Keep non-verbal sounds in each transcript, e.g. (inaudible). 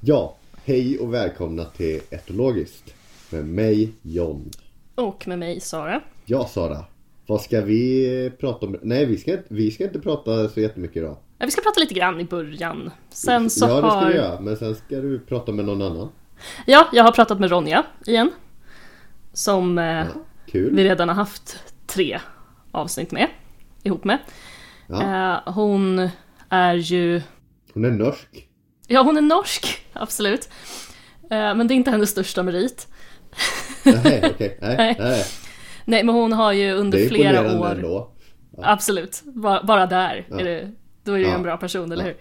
Ja, hej och välkomna till Etologiskt. Med mig John. Och med mig Sara. Ja Sara, vad ska vi prata om? Nej, vi ska, inte- vi ska inte prata så jättemycket idag. Ja, vi ska prata lite grann i början. Sen så ja, det ska har... vi göra. Men sen ska du prata med någon annan. Ja, jag har pratat med Ronja igen. Som eh, Kul. vi redan har haft tre avsnitt med. Ihop med. Ja. Eh, hon är ju... Hon är norsk. Ja, hon är norsk, (laughs) absolut. Eh, men det är inte hennes största merit. (laughs) Nej, okej. Nej, Nej. nej. Nej, men hon har ju under flera år... ändå. Absolut, bara, bara där är det, då är ju Ja. en bra person, eller hur?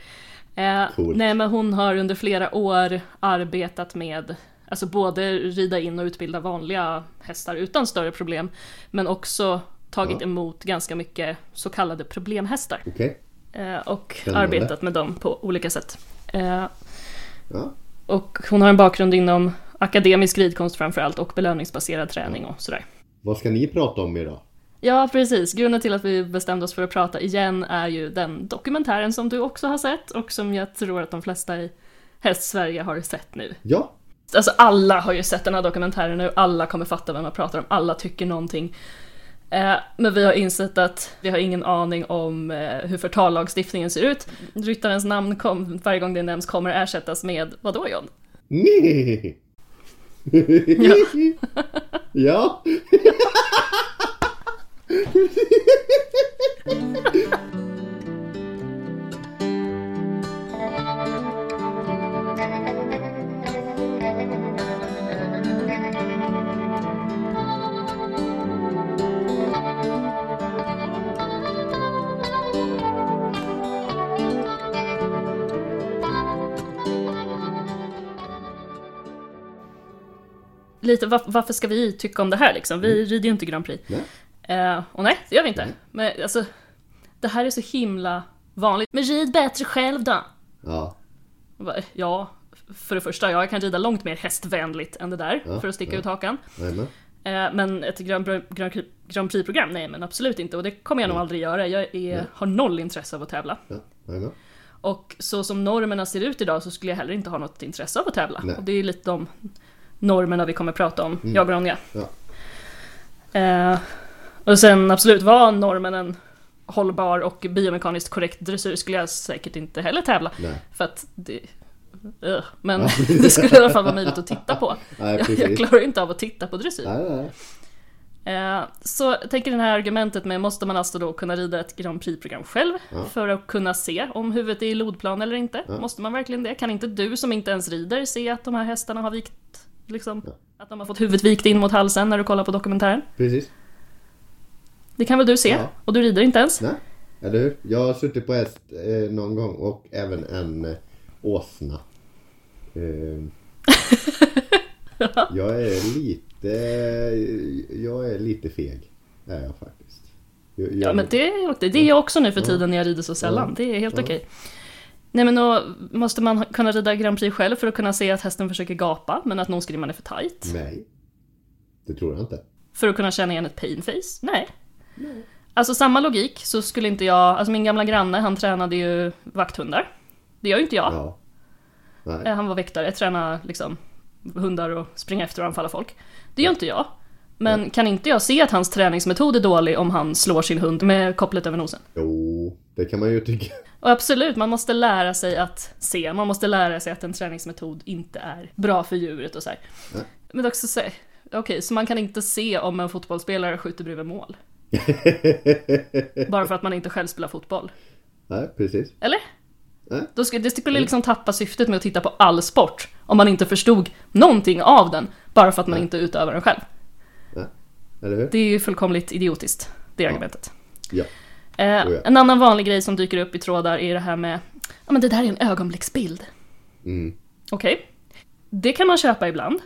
Eh, nej men hon har under flera år arbetat med, alltså både rida in och utbilda vanliga hästar utan större problem, men också tagit Ja. emot ganska mycket så kallade problemhästar. Okej. Eh, och Spännande. arbetat med dem på olika sätt. Eh, Ja. och hon har en bakgrund inom akademisk ridkonst framförallt och belöningsbaserad träning och sådär. Vad ska ni prata om idag? Ja, precis. Grunden till att vi bestämde oss för att prata igen är ju den dokumentären som du också har sett och som jag tror att de flesta i Häst-Sverige har sett nu. Ja, Alltså alla har ju sett den här dokumentären nu, alla kommer fatta vem man pratar om, alla tycker någonting. Eh, men vi har insett att vi har ingen aning om eh, hur förtallagstiftningen ser ut. Ryttarens namn kom, varje gång det nämns kommer ersättas med, vadå John? Nej. (laughs) ja. (laughs) (laughs) Lite, var, varför ska vi tycka om det här liksom? Vi rider ju inte Grand Prix. Nej. Eh, och nej, det gör vi inte. Nej. Men alltså, det här är så himla vanligt. Men rid bättre själv då! Ja. Ja, för det första, jag kan rida långt mer hästvänligt än det där, Ja, för att sticka ja. ut hakan. Jajamän. Eh, men ett Grand, Prix- Grand, Prix- Grand Prix-program, nej men absolut inte. Och det kommer jag nog aldrig göra. Jag är, har noll intresse av att tävla. Ja. Och så som normerna ser ut idag så skulle jag heller inte ha något intresse av att tävla. Nej. Och det är lite de normerna vi kommer prata om, jag och Ronja. Ja. Eh, och sen absolut, var normen en hållbar och biomekaniskt korrekt dressyr skulle jag säkert inte heller tävla. Nej. För att det... Ugh. Men (laughs) det skulle i alla fall vara möjligt att titta på. (laughs) Nej, Jag, jag klarar inte av att titta på dressyr. Nej. Eh, Så jag tänker det här argumentet med måste man alltså då kunna rida ett Grand Prix-program själv Ja. för att kunna se om huvudet är i lodplan eller inte? Ja. Måste man verkligen det? Kan inte du som inte ens rider se att de här hästarna har vikt, liksom, Ja. att de har fått huvudet vikt in mot halsen när du kollar på dokumentären? Precis. Det kan väl du se? Ja. Och du rider inte ens? Nej, eller hur? Jag har suttit på häst eh, någon gång och även en eh, åsna. Eh, (laughs) jag är lite... Jag är lite feg. Är jag faktiskt. Jag, Ja jag- men det, är- det, är jag också nu för tiden när jag rider så sällan. Ja. Det är helt Ja. okej. Nej men då måste man kunna rida Grand Prix själv för att kunna se att hästen försöker gapa men att nosgrimman är för tight? Nej. Det tror jag inte. För att kunna känna igen ett pain face? Nej. Alltså samma logik så skulle inte jag, alltså min gamla granne han tränade ju vakthundar. Det gör ju inte jag. Ja. Nej. Eh, Han var väktare, tränade liksom hundar och springa efter och anfalla folk. Det gör inte jag. Men kan inte jag se att hans träningsmetod är dålig om han slår sin hund med kopplet över nosen? Jo, det kan man ju tycka. Och absolut, man måste lära sig att se, man måste lära sig att en träningsmetod inte är bra för djuret och så här. Nej. Men också så okej, så man kan inte se om en fotbollsspelare skjuter bredvid mål? (laughs) Bara för att man inte själv spelar fotboll? Nej, precis. Eller? Nej. Då skulle, det skulle liksom tappa syftet med att titta på all sport om man inte förstod någonting av den bara för att man inte utövar den själv. Eller hur? Det är ju fullkomligt idiotiskt, det argumentet. Ja. Eh, Oh ja. En annan vanlig grej som dyker upp i trådar är det här med ja men det där är en ögonblicksbild. Mm. Okej. Det kan man köpa ibland.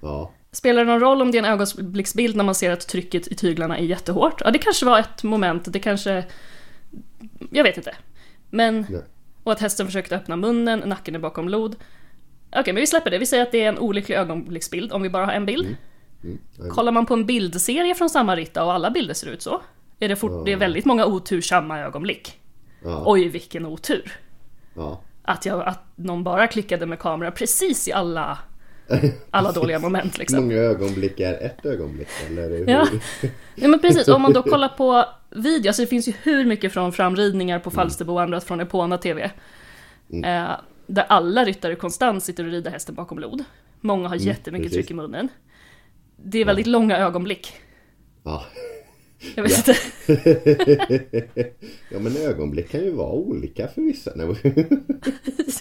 Ja. Spelar det någon roll om det är en ögonblicksbild när man ser att trycket i tyglarna är jättehårt? Ja, det kanske var ett moment, det kanske... Jag vet inte. Men... Nej. Och att hästen försökte öppna munnen, nacken är bakom lod. Okej, men vi släpper det. Vi säger att det är en olycklig ögonblicksbild om vi bara har en bild. Mm. Jajamän. Kollar man på en bildserie från samma ritta och alla bilder ser ut så, är det, fort, det är väldigt många otursamma ögonblick. Ja. Oj, vilken otur. Ja. att, jag, att någon bara klickade med kamera precis i alla, alla dåliga (laughs) moment liksom. Många ögonblick är ett ögonblick eller? Ja. ja men precis, om man då (laughs) kollar på video, så det finns ju hur mycket från framridningar på Falsterbo och andra från Epona TV. Mm. Eh, där alla ryttare konstant sitter och rider hästen bakom blod. Många har Mm, jättemycket precis. tryck i munnen. Det är väldigt långa ögonblick. Ja. (laughs) Jag vet Ja. inte. (laughs) ja men ögonblick kan ju vara olika för vissa. (laughs)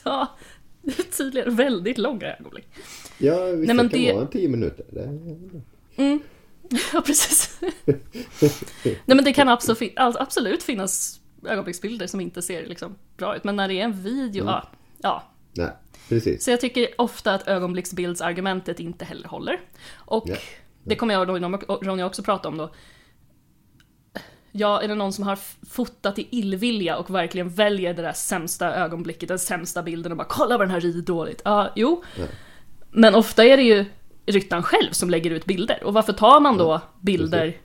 Ja, tydligen väldigt långa ögonblick. ja vissa Nej, men kan det- vara en tio minuter. Det... Ja, precis. Nej men det kan absolut finnas ögonblicksbilder som inte ser liksom bra ut. Men när det är en video, Mm. ja. ja. Nej, precis. Så jag tycker ofta att ögonblicksbildsargumentet inte heller håller. Och Ja. det kommer jag och Ronja- också prata om då. Ja, är det någon som har fotat i illvilja och verkligen väljer det där sämsta ögonblicket, den sämsta bilden och bara kolla vad den här rider dåligt. Ja, jo. Ja. Men ofta är det ju ryttaren själv som lägger ut bilder. Och varför tar man då bilder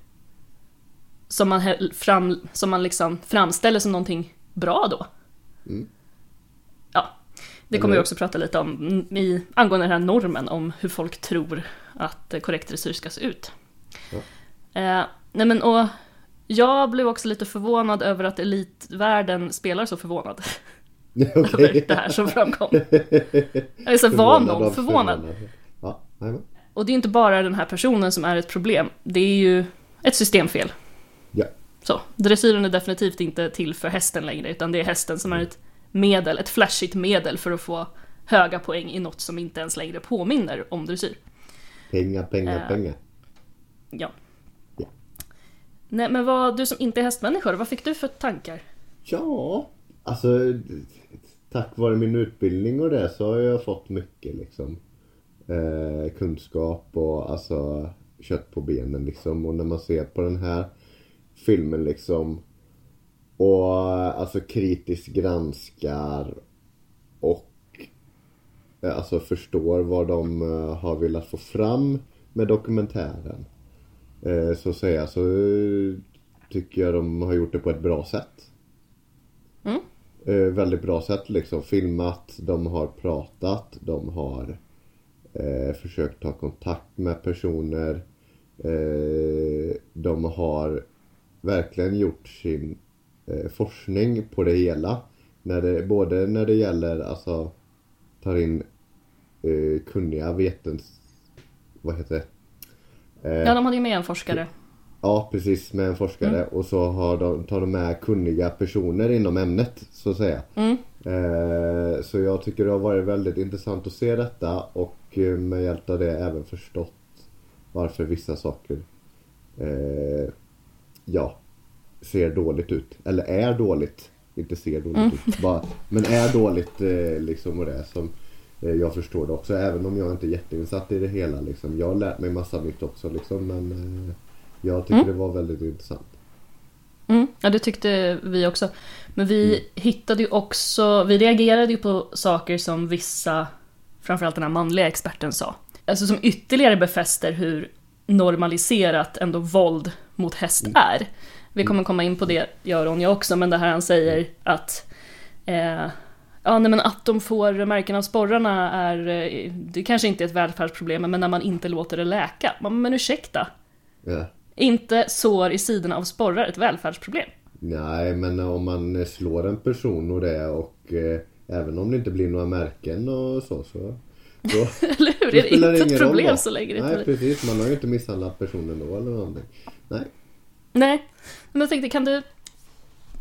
som man, fram, som man liksom framställer som någonting bra då? Mm. Det kommer vi hur? också prata lite om mm, i, angående den här normen om hur folk tror att eh, korrekt dressyr ska se ut. Ja. Eh, nej men och jag blev också lite förvånad över att elitvärlden spelar så förvånad (laughs) (laughs) över Okej. det här som framkom. Alltså var Förvånad någon av förvånad? Ja. Och det är inte bara den här personen som är ett problem, det är ju ett systemfel. Ja. Så, dressyren är definitivt inte till för hästen längre, utan det är hästen som är ett medel, ett flashigt medel för att få höga poäng i något som inte ens längre påminner om dressyr. Pengar, pengar, Eh. pengar. Ja. Ja. Nej men vad, du som inte är hästmänniska, vad fick du för tankar? Ja, alltså tack vare min utbildning och det så har jag fått mycket liksom. Eh, kunskap och alltså kött på benen liksom. Och när man ser på den här filmen liksom och alltså kritiskt granskar och eh, alltså förstår vad de eh, har velat få fram med dokumentären. Eh, så att säga så tycker jag de har gjort det på ett bra sätt. Mm. Väldigt bra sätt liksom. Filmat, de har pratat, de har eh, försökt ta kontakt med personer. Eh, de har verkligen gjort sin forskning på det hela. När det, både när det gäller, alltså, tar in eh, kunniga vetens... Vad heter det? Eh, Ja, de hade ju med en forskare. Ja, precis med en forskare och så har de, tar de med kunniga personer inom ämnet så att säga. Mm. Eh, så jag tycker det har varit väldigt intressant att se detta och eh, med hjälp av det även förstått varför vissa saker eh, ja, ser dåligt ut. Eller är dåligt. Inte ser dåligt ut. Bara, men är dåligt eh, liksom och det som eh, jag förstår det också. Även om jag inte är jätteinsatt i det hela liksom. Jag har lärt mig massa nytt också liksom men eh, jag tycker det var väldigt intressant. Mm, ja, det tyckte vi också. Men vi hittade ju också, vi reagerade ju på saker som vissa, framförallt den här manliga experten sa. Alltså som ytterligare befäster hur normaliserat ändå våld mot häst är. Vi kommer komma in på det, och Ronja också, men det här han säger att eh, Ja, nej, men att de får märken av sporrarna är, eh, det kanske inte är ett välfärdsproblem, men när man inte låter det läka. Man, Men ursäkta, Ja. inte sår i sidorna av sporrar ett välfärdsproblem? Nej men om man slår en person och det och eh, även om det inte blir några märken och så så då, (laughs) Eller hur? Det är spelar inte ett roll problem då. så länge det Nej precis, man har ju inte misshandlat personen då eller någonting. Nej. Nej, men jag tänkte, kan du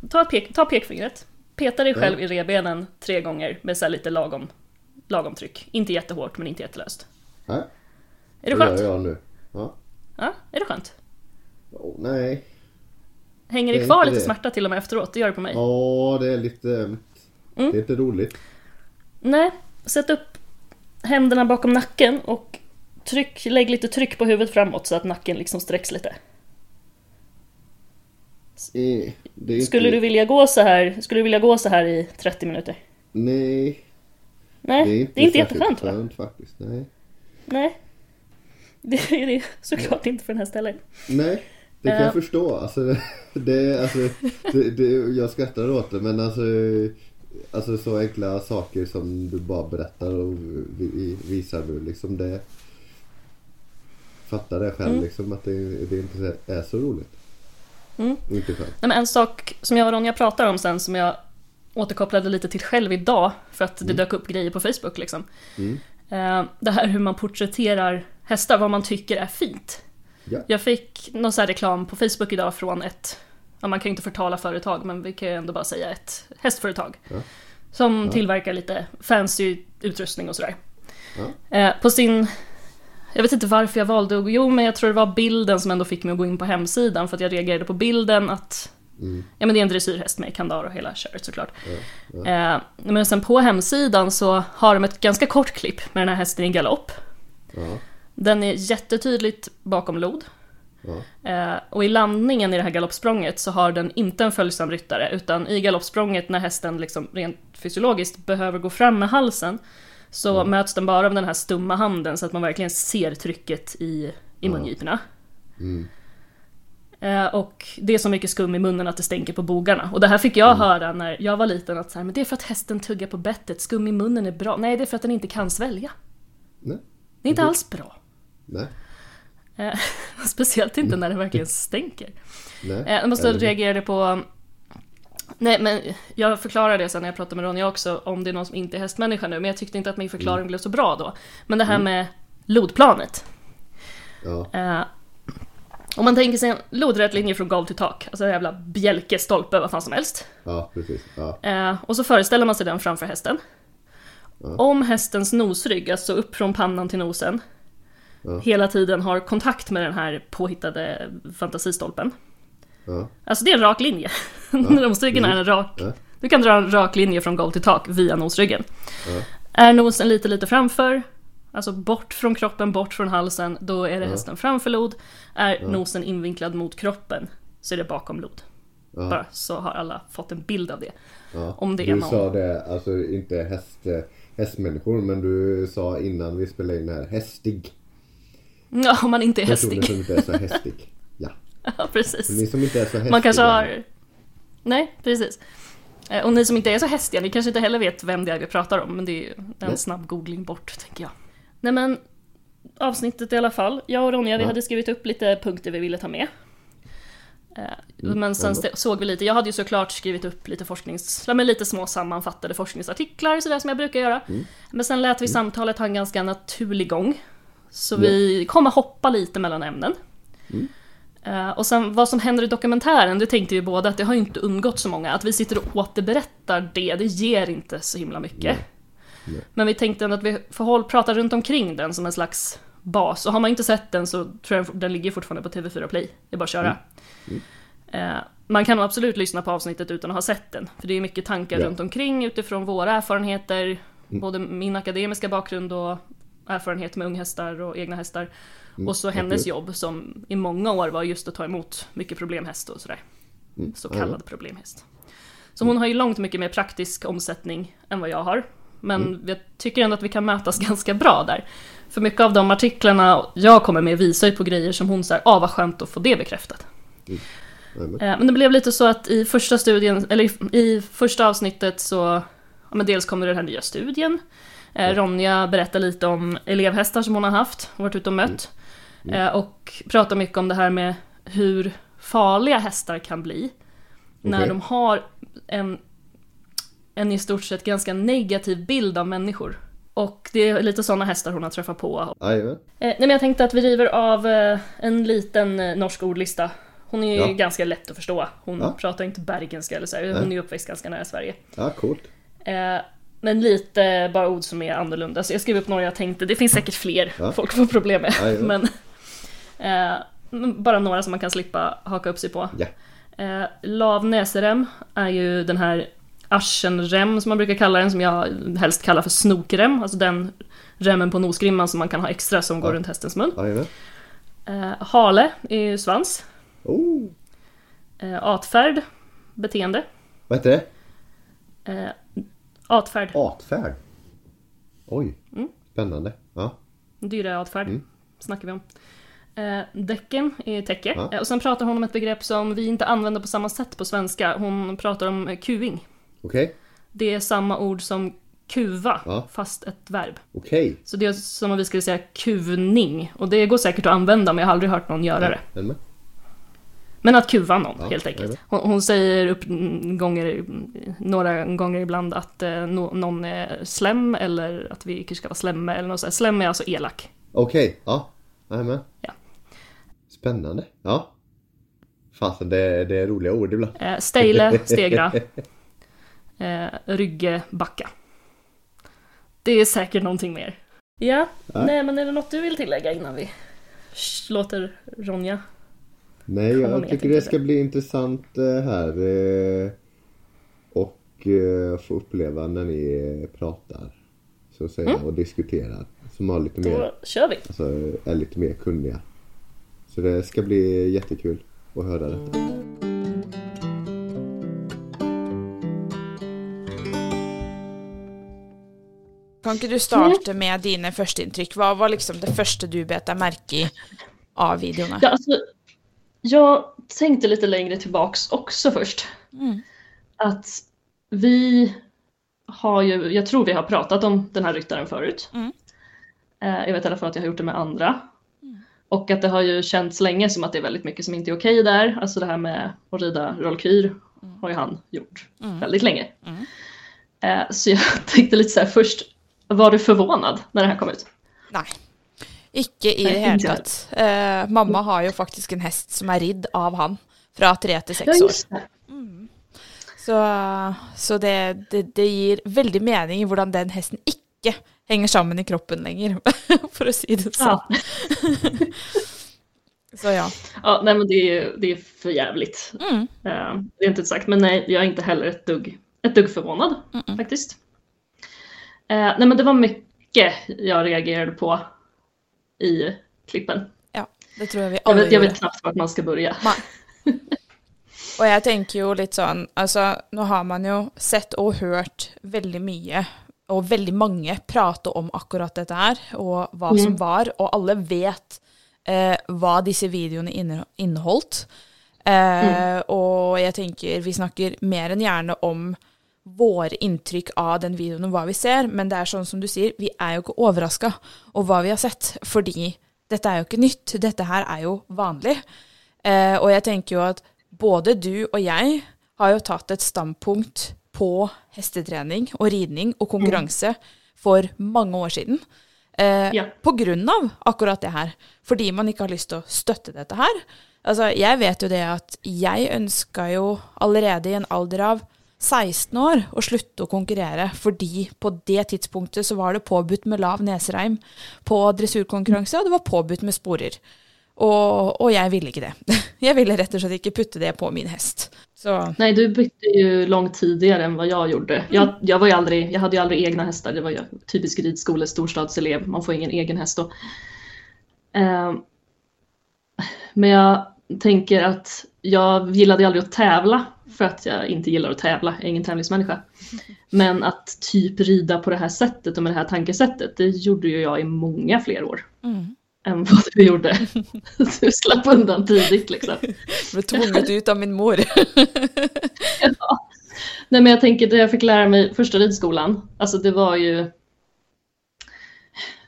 ta, pek, ta pekfingret, peta dig själv i revbenen tre gånger med så lite lagom, lagom tryck. Inte jättehårt, men inte jättelöst. Nej. Är det det skönt? gör jag nu. Ja. Ja, är det skönt? Åh, nej. Hänger Det det kvar lite det. smärta till och med efteråt? Det gör det på mig. Ja, det är lite ömt. Mm. Det är inte roligt. Nej, sätt upp händerna bakom nacken och tryck, lägg lite tryck på huvudet framåt så att nacken liksom sträcks lite. Eh, inte... Skulle du vilja gå så här, skulle du vilja gå så här i 30 minuter? Nej. Nej, Det är inte, det är inte jätteskönt va? skönt faktiskt. Nej. Nej. (laughs) Det är det såklart inte för den här ställen. Nej, det kan Eh. jag förstå. Alltså, (laughs) det, alltså, det, det, jag skrattar åt det men alltså Alltså så enkla saker som du bara berättar och vi- visar nu liksom det. Fattar det själv Mm. liksom att det, det inte är så roligt. Mm. Skönt. Nej, men en sak som jag och Ronja pratar om sen som jag återkopplade lite till själv idag för att det dök upp grejer på Facebook liksom. Mm. Eh, Det här hur man porträtterar hästar, vad man tycker är fint. Ja. Jag fick någon här reklam på Facebook idag från ett, ja man kan ju inte förtala företag men vi kan ju ändå bara säga ett hästföretag. Ja. Som tillverkar lite fancy utrustning och sådär. Eh, På sin, jag vet inte varför jag valde att gå, jo men jag tror det var bilden som ändå fick mig att gå in på hemsidan för att jag reagerade på bilden att Mm. Ja men det är en dressyrhäst med kandar och hela köret såklart. Ja. Eh, men sen på hemsidan så har de ett ganska kort klipp med den här hästen i galopp. Ja. Den är jättetydligt bakom lod. Ja. Eh, och i landningen i det här galoppsprånget så har den inte en följsam ryttare utan i galoppsprånget när hästen liksom rent fysiologiskt behöver gå fram med halsen så Ja. möts den bara av den här stumma handen så att man verkligen ser trycket i, i mungiporna. Mm. Eh, och det är så mycket skum i munnen att det stänker på bogarna. Och det här fick jag Mm. höra när jag var liten att så här, men det är för att hästen tuggar på bettet, skum i munnen är bra. Nej, det är för att den inte kan svälja. Nej. Det är inte alls bra. Nej. Eh, (laughs) speciellt inte när det verkligen stänker. Nej. Eh, jag måste reagera på... Nej, men jag förklarade det sen när jag pratade med Ronja också, om det är någon som inte är hästmänniska nu, men jag tyckte inte att min förklaring Mm. blev så bra då. Men det här med lodplanet. Ja. Eh, om man tänker sig en lodrät linje från golv till tak, alltså en jävla bjälke, stolpe, vad fan som helst. ja, precis. Ja. Eh, och så föreställer man sig den framför hästen. Ja. Om hästens nosrygg, alltså upp från pannan till nosen, Ja. hela tiden har kontakt med den här påhittade fantasistolpen. Ja. Alltså det är en rak linje. (laughs) Nosryggen är en rak... Ja. Du kan dra en rak linje från golv till tak via nosryggen. Ja. Är nosen lite, lite framför, alltså bort från kroppen, bort från halsen, då är det Ja. hästen framför lod. Är Ja. nosen invinklad mot kroppen så är det bakom lod. Ja. Bara så har alla fått en bild av det. Ja. Om det är du någon- sa det, alltså inte häst, eh, hästmänniskor, men du sa innan vi spelade in här hästig. Ja, om man inte är Personer hästig. som inte är så (laughs) hästig. (laughs) Ja. Så ni precis. som inte är så hästiga. Man kanske har... Nej, precis. Eh, Och ni som inte är så hästiga, ni kanske inte heller vet vem det är vi pratar om, men det är ju en Nej. snabb googling bort, tänker jag. Nej men, avsnittet i alla fall. Jag och Ronja, vi Ja. hade skrivit upp lite punkter vi ville ta med. Eh, Mm, Men sen ändå. såg vi lite, jag hade ju såklart skrivit upp lite forsknings, men lite små sammanfattade forskningsartiklar sådär som jag brukar göra. Mm. Men sen lät vi samtalet ha en ganska naturlig gång. Så vi kommer hoppa lite mellan ämnen. Mm. Eh, och sen vad som händer i dokumentären, det tänkte vi båda att det har ju inte undgått så många. Att vi sitter och återberättar det, det ger inte så himla mycket. Nej. Nej. Men vi tänkte ändå att vi får prata runt omkring den som en slags bas. Och har man inte sett den så tror jag den ligger fortfarande på TV4 Play. Det är bara att köra. Mm. Eh, man kan absolut lyssna på avsnittet utan att ha sett den. För det är mycket tankar Ja. runt omkring utifrån våra erfarenheter. Både min akademiska bakgrund och erfarenhet med unghästar och egna hästar. Mm, Och så hennes absolut. jobb som i många år var just att ta emot mycket problemhäst och sådär. Mm, Så kallad problemhäst. Så hon har ju långt mycket mer praktisk omsättning än vad jag har. Men Mm. jag tycker ändå att vi kan mötas (laughs) ganska bra där. För mycket av de artiklarna jag kommer med visar ju på grejer som hon säger, ah vad skönt att få det bekräftat. Jajamän. Eh, Men det blev lite så att i första studien, eller i- första avsnittet så, ja men dels kom det den här nya studien. Eh, Ja. Ronja berättar lite om elevhästar som hon har haft och varit ute och mött. Mm. Eh, Och pratar mycket om det här med hur farliga hästar kan bli. När Okej. de har en, en i stort sett ganska negativ bild av människor. Och det är lite sådana hästar hon har träffat på. Jajamän. Eh, nej men jag tänkte att vi river av eh, en liten norsk ordlista. Hon är ju Ja. ganska lätt att förstå. Hon Ja. pratar inte bergenska eller så. här. Hon är ju uppväxt ganska nära Sverige. Ja, coolt. Men lite bara ord som är annorlunda. Så jag skrev upp några jag tänkte, det finns säkert fler Ja. folk får problem med. Ja. (laughs) men eh, bara några som man kan slippa haka upp sig på. Ja. Eh, lavnäserem är ju den här arsenrem som man brukar kalla den, som jag helst kallar för snokrem. Alltså den remmen på nosgrimman som man kan ha extra som går Ja. runt hästens mun. Jajamän. Eh, hale är ju svans. Oh. Eh, atfärd, beteende. Vad heter det? Eh, atfärd, Atfärd. Oj. Mm. Spännande. Ja. dyra atfärd Mm. snackar vi om. Eh, däcken är täcke. Ja. Eh, och sen pratar hon om ett begrepp som vi inte använder på samma sätt på svenska. Hon pratar om eh, kuing. Okej. Det är samma ord som kuva, Ja. fast ett verb. Okej. Så det är som om vi skulle säga kuvning. Och det går säkert att använda men jag har aldrig hört någon göra det. Du med? Men att kuva någon Ja, helt enkelt. Hon, hon säger upp gånger, några gånger ibland att eh, no, någon är slem eller att vi kanske ska vara slemme eller något sånt. Slem är alltså elak. Okej, ja. Jag är med. Ja. Spännande. Ja. Fasen, det, det är roliga ord ibland. Eh, stejle, stegra. (laughs) Eh, rygge, backa. Det är säkert någonting mer. Ja, Ja. nej men är det något du vill tillägga innan vi låter Ronja? Nej, jag med, tycker det jag ska bli intressant eh, här. eh, Och eh, få uppleva när ni pratar. Så att säga, och diskuterar. Som har lite mer, Då kör vi! alltså, är lite mer kunniga. Så det ska bli jättekul att höra detta. Kan ikke du starte med dine førsteinntrykk? Hva var liksom det første du bet deg merke i av videoene? Ja, alltså, jag tänkte lite längre tillbaks också först. Mm. Att vi har ju, jag tror vi har pratat om den här ryttaren förut. Mm. Eh, Jag vet i alla fall att jag har gjort det med andra. Och att det har ju känts länge som att det är väldigt mycket som inte är okej där. Alltså det här med att rida rollkyr har ju han gjort Mm. väldigt länge. Mm. Eh, Så jag (laughs) tänkte lite så här först, var du förvånad när det här kom ut? Nei. Ikke i det hele tatt. Eh, mamma har jo faktisk en hest som er ridd av han fra tre til Ja, seks år. det. Så, så det, det, det gir veldig mening i hvordan den hesten ikke henger sammen i kroppen lenger, for å si det sånn. Ja. (laughs) Så ja. Ja, nej men det är, det är för jävligt. Mm. Eh, det är inte sagt, men nej, jag är inte heller ett dugg, ett dugg förvånad Mm-mm. faktiskt. Eh, nej men det var mycket jag reagerade på i klippen. ja. Det tror jeg vi Jag vet, jag vet knappt vart man ska börja. Nei. Og jeg tenker jo litt sånn Altså, nå har man jo sett og hørt veldig mye, og veldig mange prate om akkurat dette her, og hva som var, og alle vet eh, hva disse videoene inne- inneholdt. Eh, Og jeg tenker vi snakker mer enn gjerne om våre inntrykk av den videoen og hva vi ser, men det er sånn som du sier, vi er jo ikke overraska over hva vi har sett, fordi dette er jo ikke nytt. Dette her er jo vanlig. Eh, og jeg tenker jo at både du og jeg har jo tatt et standpunkt på hestetrening og ridning og konkurranse for mange år siden. Eh, Ja. På grunn av akkurat det her. Fordi man ikke har lyst til å støtte dette her. Altså, jeg vet jo det at jeg ønska jo allerede i en alder av 16 år å slutte å konkurrere, fordi på det tidspunktet så var det påbudt med lav nesereim på dressurkonkurranse, og det var påbudt med sporer. Og, og jeg ville ikke det. (laughs) Jeg ville rett og slett ikke putte det på min hest. Så Nej, du bytte ju långt tidigare än vad jag gjorde. Jag, jag, var ju aldrig, jag hade ju aldrig egna hästar, det var ju typisk ridskole, storstadselev, man får ingen egen häst då. Eh, men jag tänker att jag gillade aldrig att tävla för att jag inte gillar att tävla, jag är ingen tävlingsmänniska. (laughs) Men att typ rida på det här sättet och med det här tankesättet, det gjorde ju jag i många fler år mm. Än vad du gjorde. (laughs) Du slapp undan tidigt liksom. ble tvunget ut av min mor. (laughs) Nej men jag tänker det jag fick lära mig första ridskolan, alltså det var ju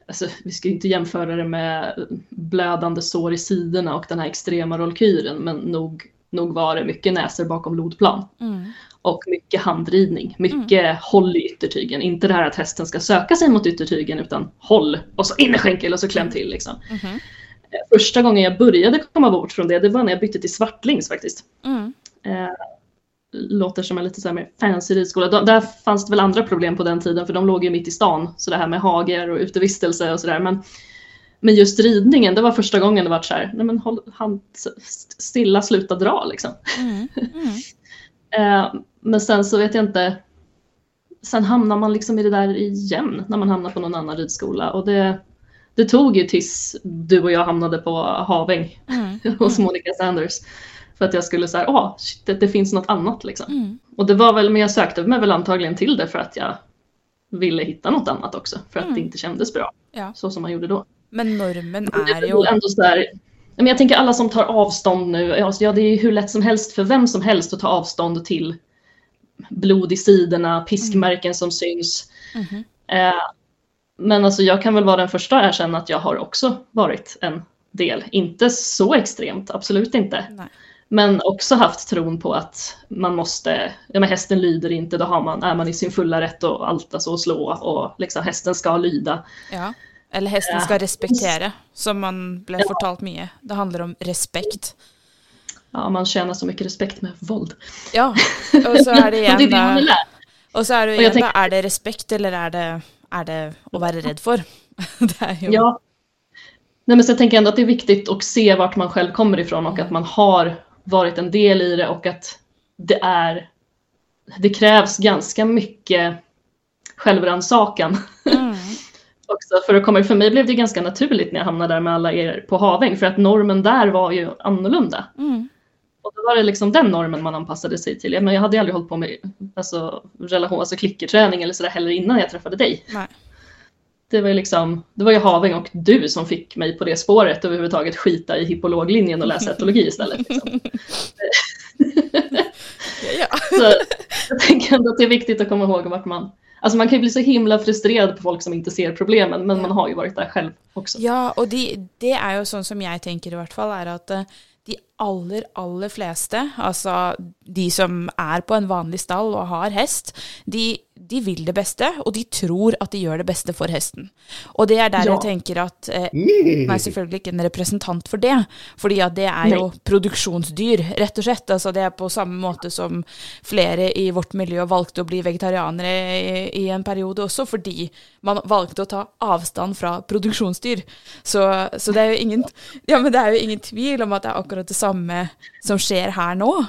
Alltså vi ska inte jämföra det med blödande sår i sidorna och den här extrema rollkyren men nog, nog var det mycket näsor bakom lodplan. Mm. Och mycket handridning, mycket håll i yttertygen. Inte det här att hästen ska söka sig mot yttertygen utan håll och så innerskänkel och så kläm till liksom. Eh, Första gången jag började komma bort från det, det var när jag bytte till svartlings faktiskt. Mm. Eh, låter som en lite så här mer fancy ridskola. De, där fanns det väl andra problem på den tiden för de låg ju mitt i stan. Så det här med hager och utevistelse och sådär. Men, men just ridningen, det var första gången det var så här, nej men håll hand st- stilla, sluta dra liksom. Mm. (laughs) Eh, men sen så vet jag inte. Sen hamnar man liksom i det där igen när man hamnar på någon annan ridskola. Och det, det tog ju tills du och jag hamnade på Haväng Mm. (laughs) hos Monica Sanders. För att jag skulle säga, åh, shit, det, det finns något annat liksom. Mm. Och det var väl, men jag sökte mig väl antagligen till det för att jag ville hitta något annat också. För att Mm. det inte kändes bra. Ja. Så som man gjorde då. Men normen är jo väl ändå så där, men jag tänker alla som tar avstånd nu, alltså, ja det är ju hur lätt som helst för vem som helst att ta avstånd till blod i sidorna, piskmärken som syns. Mhm. Eh, men alltså jag kan väl vara den första att erkänna att jag har också varit en del. Inte så extremt, absolut inte. Nej. Men också haft tron på att man måste, ja men hästen lyder inte, då har man, är man i sin fulla rätt och allt alltså och slå och liksom hästen ska lyda. Ja. Eller hästen ska respektera, som man blev fortalt mye. Det handlar om respekt. Ja, man tjänar så mycket respekt med våld. Ja, (laughs) och så är det igen lära. och så är det igen da, är det respekt eller är det, är det att vara rädd för? (laughs) Ju, Ja. Nej, men så jag tänker ändå att det är viktigt att se vart man själv kommer ifrån och att man har varit en del i det och att det är det krävs ganska mycket självrannsakan Mm. (laughs) också. För, att komma, för mig blev det ganska naturligt när jag hamnade där med alla er på Haväng för att normen där var ju annorlunda. Mm. Och då var det liksom den normen man anpassade sig till. Men jag hade aldrig hållit på med alltså, relation, alltså klickerträning eller sådär heller innan jag träffade dig. Nej. Det var ju liksom, det var ju Haväng och du som fick mig på det spåret överhuvudtaget skita i hippologlinjen och läsa etologi istället. Liksom. (laughs) Ja. (laughs) Så jag tänker ändå att det är viktigt att komma ihåg vart man, alltså man kan ju bli så himla frustrerad på folk som inte ser problemen, men man har ju varit där själv också. Ja, og de, det er jo sånn som jeg tenker i hvert fall, er at eh, de aller, aller fleste, altså de som er på en vanlig stall og har hest, de, de vil det beste, og de tror at de gjør det beste for hesten. Og det er der Ja. jeg tenker at eh, Nej. Nei, selvfølgelig ikke en representant for det, fordi at det er jo Nei. produksjonsdyr, rett og slett. Altså det er på samme måte som flere i vårt miljø valgte å bli vegetarianere i, i en periode også, fordi man valgte å ta avstand fra produksjonsdyr. Så, så det er jo ingen, ja, men det er jo ingen tvil om at det er akkurat det samme som skjer her nå.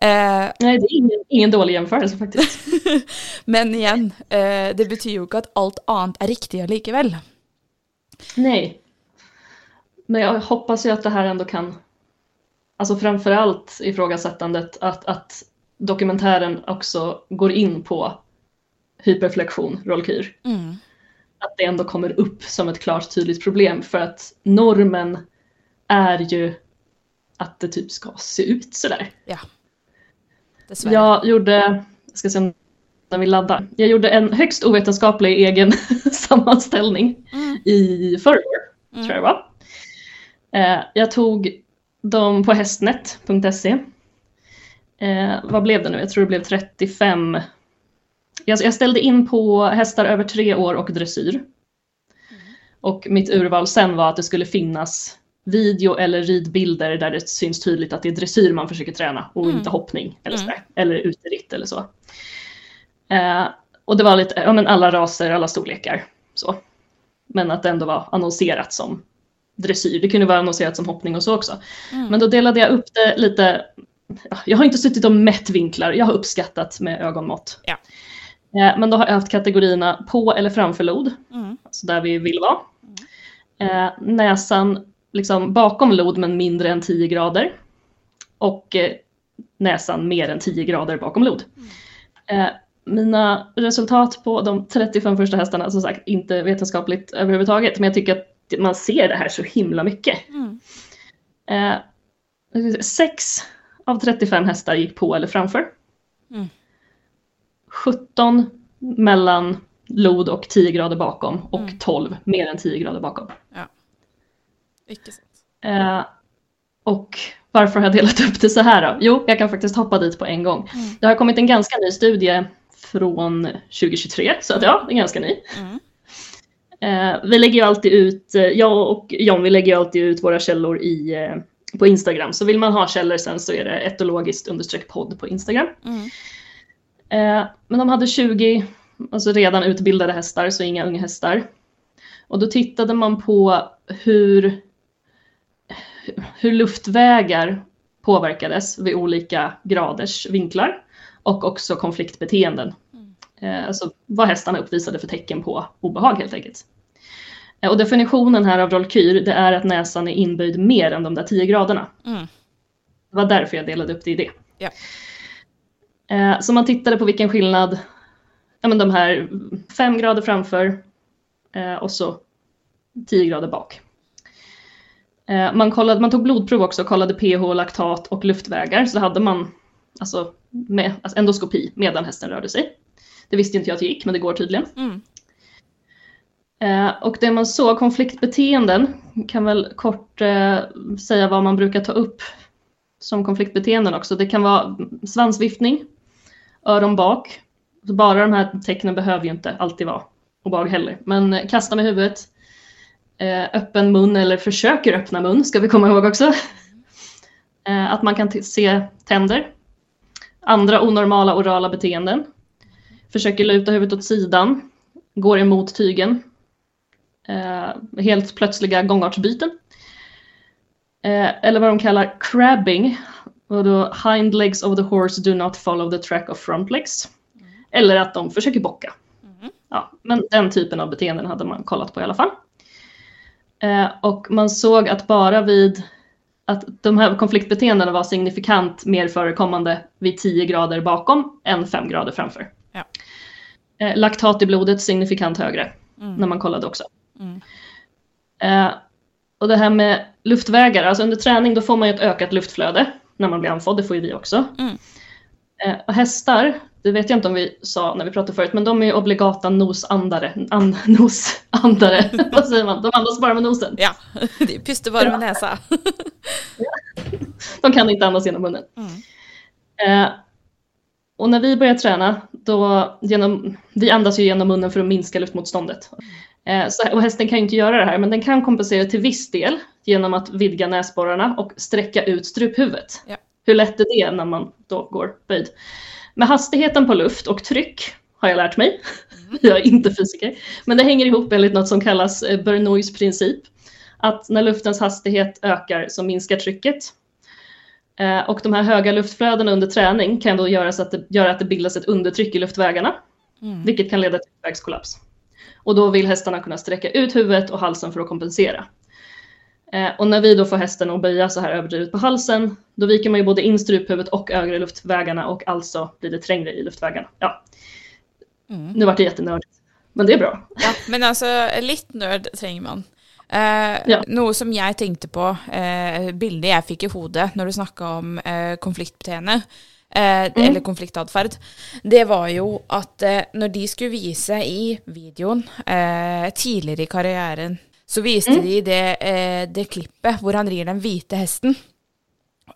Eh, Nej, det är ingen, ingen dålig jämförelse faktiskt. (laughs) men igjen, eh, det betyr jo ikke at alt annet er riktig allikevel. Nej. Men jag hoppas ju att det här ändå kan, alltså framförallt ifrågasättandet att, att dokumentären också går in på hyperflektion, rollkyr. Mm. Att det ändå kommer upp som ett klart tydligt problem för att normen är ju att det typ ska se ut sådär. Ja. Dessverre. Jag gjorde, jag ska se när vi laddar, jag gjorde en högst ovetenskaplig egen (laughs) sammanställning Mm. i förrgår, tror jag det var. Eh, jag tog dem på hästnet.se. Eh, vad blev det nu? Jag tror det blev 35. Jag, jag ställde in på hästar över tre år och dressyr. Och mitt urval sen var att det skulle finnas video eller ridbilder där det syns tydligt att det är dressyr man försöker träna och Mm. inte hoppning eller Mm. Eller uteritt eller så. Eh, och det var lite, ja men alla raser, alla storlekar. Så. Men att det ändå var annonserat som dressyr. Det kunde vara annonserat som hoppning och så också. Mm. Men då delade jag upp det lite. ja, Jag har inte suttit och mätt vinklar, jag har uppskattat med ögonmått. Ja. Eh, Men då har jag haft kategorierna på eller framför lod, Mm. alltså där vi vill vara. Eh, näsan liksom bakom lod men mindre än 10 grader. Och eh, näsan mer än 10 grader bakom lod. Eh, mina resultat på de 35 första hästarna, som sagt inte vetenskapligt överhuvudtaget, men jag tycker att man ser det här så himla mycket. Mm. Eh, sex av 35 hästar gick på eller framför. Mm. 17 mellan lod och 10 grader bakom och Mm. 12 mer än 10 grader bakom. Ikke sant. Eh, och varför har jag delat upp det så här då? Jo, jag kan faktiskt hoppa dit på en gång. Mm. Det har kommit en ganska ny studie från 2023, så att ja, det är ganska ny. Mm. Eh, vi lägger ju alltid ut, eh, jag och John, vi lägger ju alltid ut våra källor i, eh, på Instagram. Så vill man ha källor sen så är det etologiskt understreck podd på Instagram. Mm. Eh, men de hade 20 alltså redan utbildade hästar, så inga unga hästar. Och då tittade man på hur, hur luftvägar påverkades vid olika graders vinklar och också konfliktbeteenden. Eh, alltså vad hästarna uppvisade för tecken på obehag helt enkelt. Eh, och definitionen här av rollkyr, det är att näsan är inböjd mer än de där 10 graderna. Mm. Det var därför jag delade upp det i det. Eh, så man tittade på vilken skillnad, ja men de här fem grader framför eh, och så 10 grader bak. Eh, man, kollade, man tog blodprov också och kollade pH, laktat och luftvägar. Så hade man alltså med alltså endoskopi medan hästen rörde sig. Det visste inte jag att det gick, men det går tydligen. Mm. Eh, och det man såg, konfliktbeteenden, kan väl kort eh, säga vad man brukar ta upp som konfliktbeteenden också. Det kan vara svansviftning, öron bak. Bara de här tecknen behöver ju inte alltid vara obehag heller. Men eh, kasta med huvudet, öppen mun eller försöker öppna mun ska vi komma ihåg också. Eh, att man kan se tänder. Andra onormala orala beteenden. Försöker luta huvudet åt sidan. Går emot tygen. Eh, helt plötsliga gångartsbyten. Eh, eller vad de kallar crabbing. Och då hind legs of the horse do not follow the track of front legs. Eller att de försöker bocka. Ja, men den typen av beteenden hade man kollat på i alla fall. Eh, och man såg att bara vid att de här konfliktbeteendena var signifikant mer förekommande vid 10 grader bakom än 5 grader framför. Ja. Eh, laktat i blodet signifikant högre Mm. när man kollade också. Mm. Eh, och det här med luftvägar, alltså under träning då får man ju ett ökat luftflöde när man blir andfådd, det får ju vi också. Mm. Eh, och hästar, det vet jag inte om vi sa när vi pratade förut, men de är obligata nosandare. An, (laughs) nosandare, (laughs) vad säger man? De andas bara med nosen. Ja, de puster bare med nesa. (laughs) De kan inte andas genom munnen. Mm. Eh, och när vi börjar träna, då genom, vi andas ju genom munnen för att minska luftmotståndet. Eh, så, och hästen kan ju inte göra det här, men den kan kompensera till viss del genom att vidga näsborrarna och sträcka ut struphuvudet. Ja. Hur lätt är det när man då går böjd? Med hastigheten på luft och tryck har jag lärt mig. (laughs) jag är inte fysiker. Men det hänger ihop enligt något som kallas eh, Bernoullis princip. Att när luftens hastighet ökar så minskar trycket. Eh, och de här höga luftflödena under träning kan då göra, så att det, göra att det bildas ett undertryck i luftvägarna. Mm. Vilket kan leda till luftvägskollaps. Och då vill hästarna kunna sträcka ut huvudet och halsen för att kompensera. Eh, och när vi då får hästen att böja så här överdrivet på halsen, då viker man ju både in struphuvudet och övre luftvägarna och alltså blir det trängre i luftvägarna. Ja, Mm. nu vart det jättenördigt. Men det är bra. Ja, men altså, litt nerd trenger man. Eh, Ja. Noe som jeg tenkte på, eh, bildet jeg fikk i hodet når du snakka om eh, konfliktbeteende, eh, eller konfliktatferd, det var jo at eh, når de skulle vise i videoen eh, tidligere i karrieren, så viste de det, eh, det klippet hvor han rir den hvite hesten.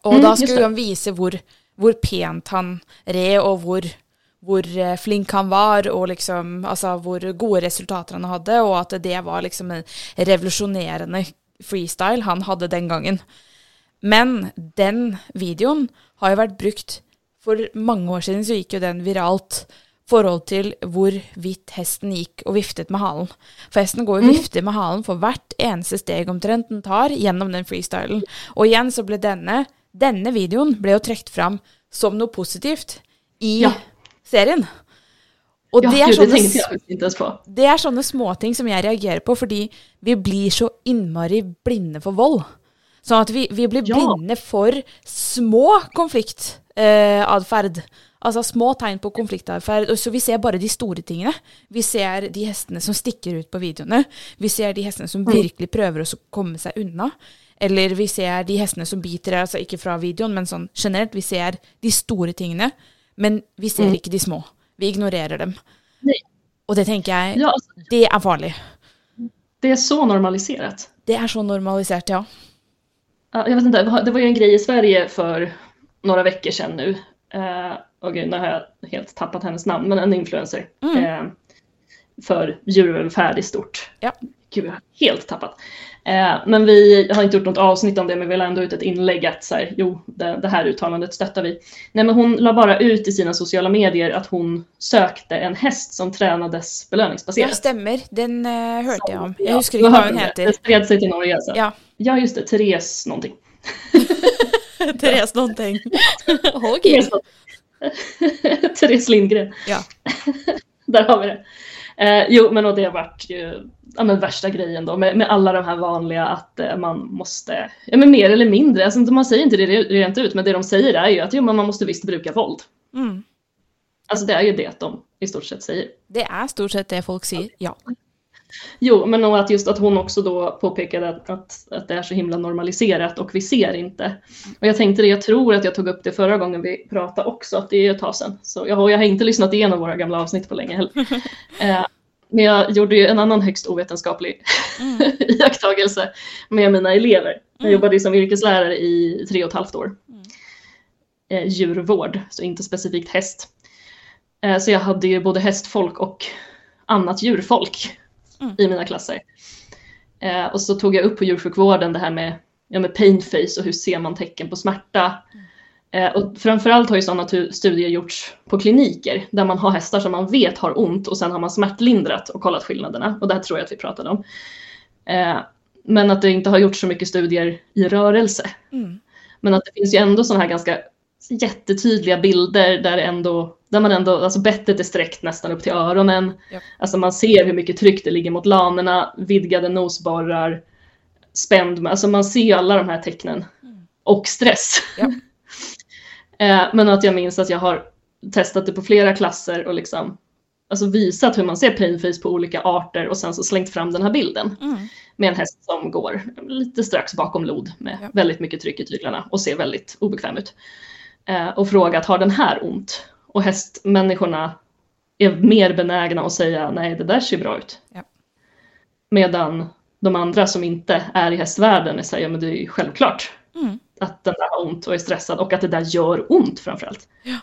Og Mm, da skulle han vise hvor, hvor pent han red, og hvor, hvor eh, flink han var, og liksom, altså hvor gode resultater han hadde, og at det var liksom en revolusjonerende freestyle han hadde den gangen. Men den videoen har jo vært brukt For mange år siden så gikk jo den viralt forhold til hvorvidt hesten gikk og viftet med halen. For hesten går og vifter med halen for hvert eneste steg omtrent den tar gjennom den freestylen. Og igjen så ble denne, denne videoen ble jo trukket fram som noe positivt i Ja. serien. Og Ja, det, er sånne, det er sånne småting som jeg reagerer på, fordi vi blir så innmari blinde for vold. Sånn at vi, vi blir Ja. blinde for små konfliktatferd. Altså små tegn på konfliktatferd. og Så vi ser bare de store tingene. Vi ser de hestene som stikker ut på videoene. Vi ser de hestene som virkelig prøver å komme seg unna. Eller vi ser de hestene som biter, altså ikke fra videoen, men sånn generelt. Vi ser de store tingene, men vi ser ikke de små. Vi ignorerer dem. Og det tenker jeg, det er farlig. det är så normaliserat. Det er så normalisert, ja. Ja, jag vet inte, det var ju en grej i Sverige för några veckor sedan nu. Och gud, nu har jag helt tappat hennes namn, men en influencer. Eh, för djurvälfärd i stort. Ja. Gud, jag har helt tappat. Eh, men vi har inte gjort något avsnitt om det, men vi la ändå ut ett inlägg att så här, jo, det, det här uttalandet stöttar vi. Nej, men hon la bara ut i sina sociala medier att hon sökte en häst som tränades Ja, belöningsbaserat. stemmer. Den eh, hørte jeg om. Jeg Ja, husker då ikke hva hörde hun du det. heter. Det spred sig till Norge alltså. Ja. ja, just det. Therese någonting. (laughs) Therese Nånting. (laughs) Ok. (laughs) Therese, Lindgren. Ja. (laughs) Där har vi det. Eh, jo, men och det har varit ju ja, men värsta grejen då med, med alla de här vanliga att eh, man måste, ja men mer eller mindre, alltså man säger inte det rent ut, men det de säger är ju att jo, men man måste visst bruka våld. Mm. Alltså det är ju det de i stort sett säger. Det er stort sett det folk sier. Ja. Jo, men att just att hon också då påpekade att, att, att det är så himla normaliserat och vi ser inte. Och jag tänkte det, jag tror att jag tog upp det förra gången vi pratade också, att det är ett tag sedan. Så jag, jag har inte lyssnat igenom våra gamla avsnitt på länge heller. (laughs) eh, men jag gjorde ju en annan högst ovetenskaplig mm. (laughs) iakttagelse med mina elever. Jag mm. jobbade som yrkeslärare i tre och ett halvt år. Mm. Eh, djurvård, så inte specifikt häst. Eh, så jag hade ju både hästfolk och annat djurfolk mm. i mina klasser. Eh, och så tog jag upp på djursjukvården det här med, ja, med pain face och hur ser man tecken på smärta. Eh, och framförallt har ju sådana studier gjorts på kliniker där man har hästar som man vet har ont och sen har man smärtlindrat och kollat skillnaderna. Och det här tror jag att vi pratade om. Eh, men att det inte har gjorts så mycket studier i rörelse. Mm. Men att det finns ju ändå sådana här ganska jättetydliga bilder där, ändå, där man ändå, alltså bettet är sträckt nästan upp till öronen. Ja. Alltså man ser hur mycket tryck det ligger mot lanerna, vidgade nosborrar, spänd, alltså man ser alla de här tecknen. Mm. Och stress. Ja. (laughs) Eh, men att jag minns att jag har testat det på flera klasser och liksom alltså visat hur man ser painface på olika arter och sen så slängt fram den här bilden. Mm. Med en häst som går lite strax bakom lod med ja. väldigt mycket tryck i tyglarna och ser väldigt obekväm ut och frågat har den här ont? Och hästmänniskorna är mer benägna att säga nej det där ser bra ut. Ja. Medan de andra som inte är i hästvärlden säger men det är ju självklart mm. att den där har ont och är stressad och att det där gör ont framförallt. Ja.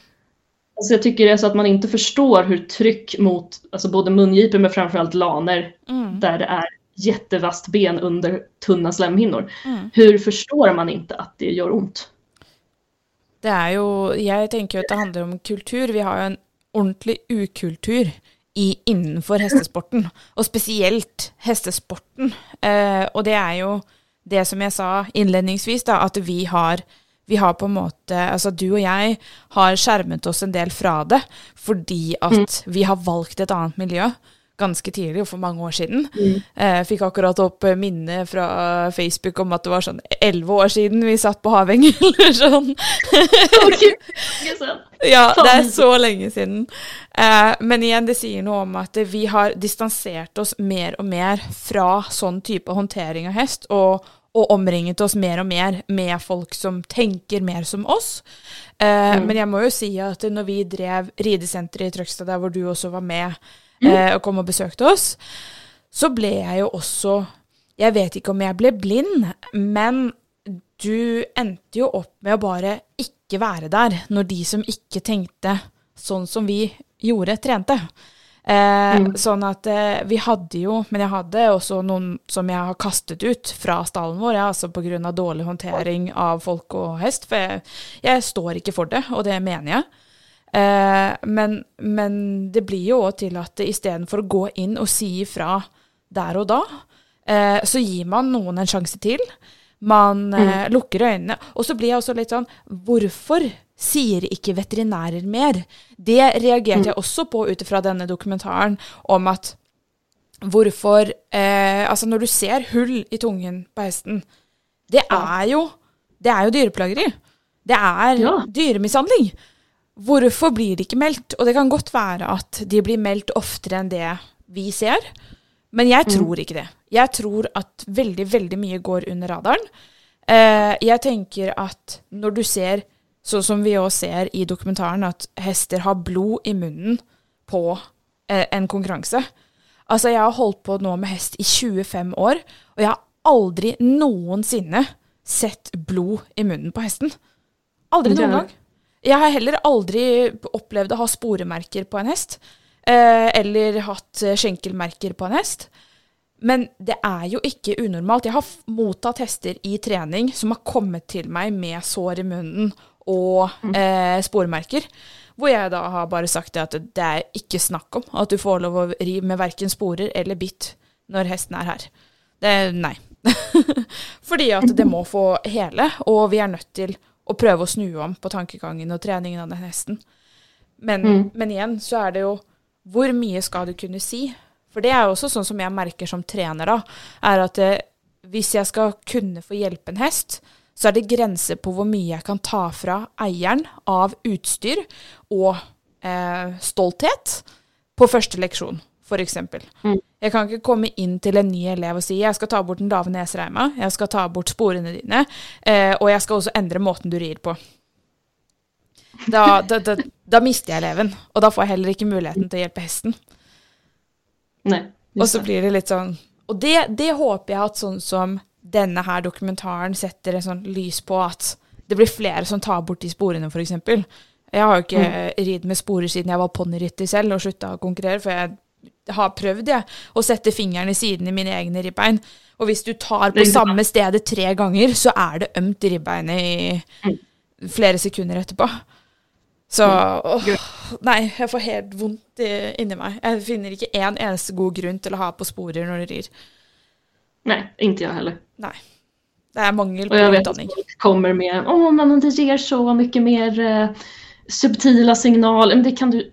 Alltså jag tycker det är så att man inte förstår hur tryck mot alltså både mungipor men framförallt laner mm. där det är jättevast ben under tunna slemhinnor. Mm. Hur förstår man inte att det gör ont? Det er jo Jeg tenker jo at det handler om kultur. Vi har jo en ordentlig ukultur i, innenfor hestesporten, og spesielt hestesporten. Eh, og det er jo det som jeg sa innledningsvis, da, at vi har vi har på en måte Altså du og jeg har skjermet oss en del fra det fordi at mm. vi har valgt et annet miljø ganske tidlig, for mange år siden. Mm. Eh, fikk akkurat opp minne fra Facebook om at det var sånn elleve år siden vi satt på Haveng, (laughs) eller sånn. (laughs) ja, det er så lenge siden. Eh, men igjen, det sier noe om at vi har distansert oss mer og mer fra sånn type håndtering av hest, og, og omringet oss mer og mer med folk som tenker mer som oss. Eh, mm. Men jeg må jo si at når vi drev ridesenteret i Trøgstad, der hvor du også var med, mm. eh, og kom og besøkte oss, så ble jeg jo også Jeg vet ikke om jeg ble blind, men du endte jo opp med å bare ikke være der når de som ikke tenkte sånn som vi gjorde, trente. Eh, mm. Sånn at eh, vi hadde jo, men jeg hadde også noen som jeg har kastet ut fra stallen vår, ja, altså pga. dårlig håndtering av folk og hest. For jeg, jeg, står ikke for det, og det mener jeg. Eh, men, men, det blir jo òg til at istedenfor å gå inn og si ifra der og da, eh, så gir man noen en sjanse til. Man eh, mm. lukker øynene. Og så blir jeg også litt sånn Hvorfor sier ikke veterinærer mer? Det reagerte mm. jeg også på ut ifra denne dokumentaren om at hvorfor eh, Altså, når du ser hull i tungen på hesten, det er jo Det er jo dyreplageri. Det er ja. Hvorfor blir det ikke meldt? Og det kan godt være at de blir meldt oftere enn det vi ser, men jeg mm. tror ikke det. Jeg tror at veldig, veldig mye går under radaren. Eh, jeg tenker at når du ser, sånn som vi òg ser i dokumentaren, at hester har blod i munnen på eh, en konkurranse Altså, jeg har holdt på nå med hest i 25 år, og jeg har aldri noensinne sett blod i munnen på hesten. Aldri noen gang. Jeg har heller aldri opplevd å ha sporemerker på en hest. Eh, eller hatt eh, skjenkelmerker på en hest. Men det er jo ikke unormalt. Jeg har mottatt hester i trening som har kommet til meg med sår i munnen og mm. eh, spormerker. Hvor jeg da har bare sagt at det er ikke snakk om at du får lov å ri med verken sporer eller bitt når hesten er her. Det, nei. Fordi at det må få hele, og vi er nødt til og prøve å snu om på tankegangen og treningen av den hesten. Men, mm. men, igjen så er det jo Hvor mye skal du kunne si? For det er jo også sånn som jeg merker som trener, da, er at det, eh, hvis jeg skal kunne få hjelpe en hest, så er det grenser på hvor mye jeg kan ta fra eieren av utstyr og eh, stolthet på første leksjon, f.eks. Mm. Jeg kan ikke komme inn til en ny elev og si jeg skal ta bort den lave nesereima, jeg skal ta bort sporene dine, eh, og jeg skal også endre måten du rir på. Da, da, da, da mister jeg eleven, og da får jeg heller ikke muligheten til å hjelpe hesten. Nej. Og så blir det litt sånn Og det, det håper jeg at sånn som denne her dokumentaren setter en sånn lys på, at det blir flere som tar bort de sporene, f.eks. Jeg har jo ikke mm. ridd med sporer siden jeg var ponnirytter selv og slutta å konkurrere, for jeg har prøvd jeg, å sette fingeren i siden i mine egne ribbein. Og hvis du tar på Det samme stedet tre ganger, så er det ømt i ribbeinet i flere sekunder etterpå. Så åh, Nei, jeg får helt vondt inni meg. Jeg finner ikke én eneste god grunn til å ha på sporer når du rir. Nej, inte jag heller. Nei. Det er mangel Och på jag vet utdanning. folk kommer med, åh men det ger så mycket mer eh, subtila signaler. Men det kan du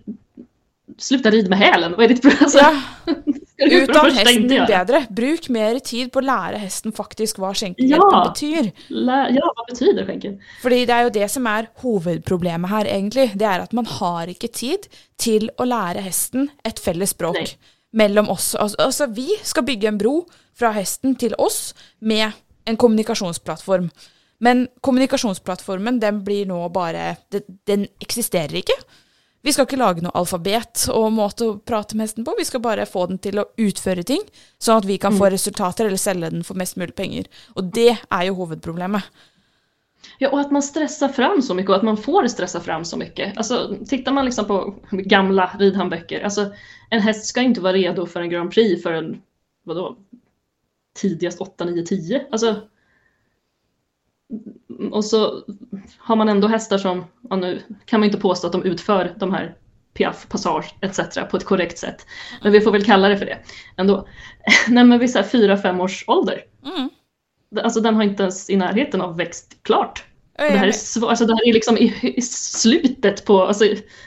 sluta rida med hälen. Vad är ditt problem? Alltså, Ja, (laughs) ska för inte din göra. bedre. Bruk mer tid på å lære hesten faktisk hva skjenkelhjelpen Ja. betyr. Lä- Ja, vad betyder skänken? Fordi det er jo det som er hovedproblemet her, egentlig. Det er at man har ikke tid til å lære hesten et felles språk mellom oss. Altså, vi skal bygge en bro fra hesten til oss med en kommunikasjonsplattform. Men kommunikasjonsplattformen, den blir nå bare Den, den eksisterer ikke. Vi skal ikke lage noe alfabet og måte å prate med hesten på. Vi skal bare få den til å utføre ting, sånn at vi kan få resultater eller selge den for mest mulig penger. Og det er jo hovedproblemet. Ja, och att man stressar fram så mycket och att man får stressa fram så mycket. Alltså, tittar man liksom på gamla ridhandböcker, alltså en häst ska inte vara redo för en Grand Prix förrän, vadå, tidigast 8, 9, 10. Alltså, och så har man ändå hästar som, ja, nu kan man inte påstå att de utför de här piaff, passage etc. på ett korrekt sätt. Men vi får väl kalla det för det ändå. (laughs) Nej men vid så här 4-5 års ålder. Mm. Alltså den har inte ens i närheten av växt klart. Ja, Det här, är jeg- sv- alltså det här är liksom i, i slutet på, alltså,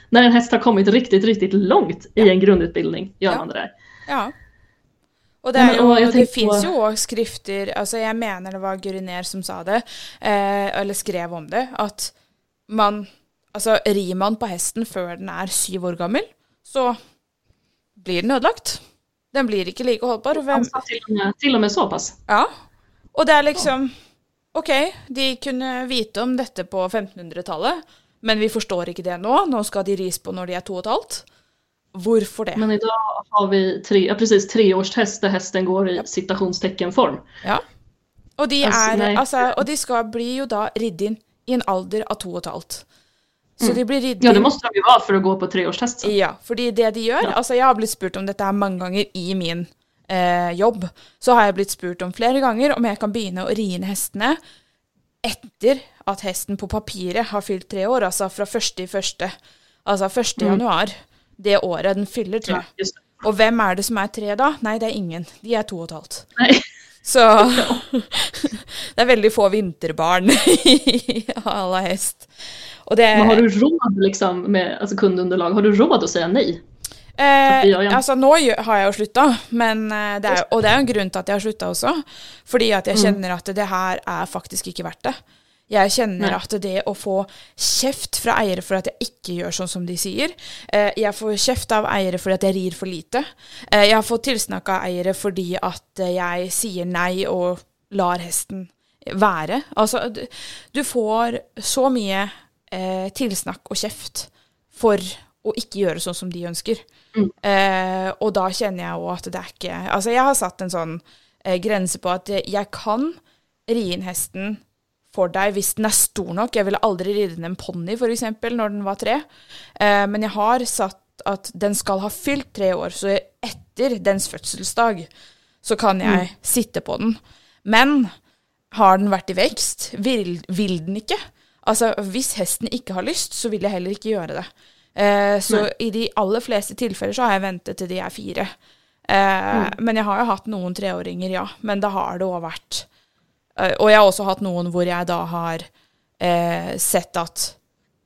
när en häst har kommit riktigt, riktigt långt i en grundutbildning gör Ja. man det där. Ja. Og det, og jeg det på- jo òg skrifter altså Jeg mener det var Guriner som sa det, eh, eller skrev om det, at man Altså, rir man på hesten før den er syv år gammel, så blir den ødelagt. Den blir ikke like holdbar. Og hvem, Alltså, till, och med, till och med så pass. ja. Og det er liksom OK, de kunne vite om dette på 1500-tallet, men vi forstår ikke det nå. Nå skal de ris på når de er to og et halvt. Hvorfor det? Men idag har vi tre, ja, precis treårstest där hästen går i citationsteckenform. Ja. Og de, Altså, er, nei. altså, og de skal bli jo da ridd inn i en alder av to og et halvt. Så de blir ridd Ja, det måste de ju vara för att gå på treårstest. sen. Ja, fordi det de gjør Ja. Altså, jeg har blitt spurt om dette her mange ganger i min eh, jobb. Så har jeg blitt spurt om flere ganger om jeg kan begynne å ri inn hestene etter at hesten på papiret har fylt tre år, altså fra første i første. Altså 1. januar, det året den fyller tre. Ja. Og hvem er det som er tre da? Nei, det er ingen. De er to og et halvt. Nej. Så (laughs) det er veldig få vinterbarn (laughs) i alla hest. Og det Men har du råd liksom med alltså, kundunderlag? Har du råd att säga nej? eh, nå gjør- har jeg jo slutta, men eh, det er, og det jo en grunn til at jeg har slutta også. Fordi at jeg kjenner at det her er faktisk ikke verdt det. Jeg kjenner Nei. at det å få kjeft fra eiere for at jeg ikke gjør sånn som de sier eh, Jeg får kjeft av eiere fordi at jeg rir for lite. Eh, jeg har fått tilsnakk av eiere fordi at eh, jeg sier nei og lar hesten være. Altså, du, får så mye eh, tilsnakk og kjeft for å ikke gjøre sånn som de ønsker. Eh, og da kjenner jeg jo at det er ikke Altså, jeg har satt en sånn eh, grense på at jeg kan ri inn hesten for deg hvis den er stor nok. Jeg ville aldri ridde en ponni, f.eks., når den var tre. Eh, men jeg har satt at den skal ha fylt tre år, så etter dens fødselsdag så kan jeg sitte på den. Men har den vært i vekst? Vil, vil den ikke? Altså, hvis hesten ikke har lyst, så vil jeg heller ikke gjøre det. Eh, så i de aller fleste tilfeller så har jeg ventet til de er fire. Eh, Men jeg har jo hatt noen treåringer, ja. Men da har det òg vært Og jeg har også hatt noen hvor jeg da har eh, sett at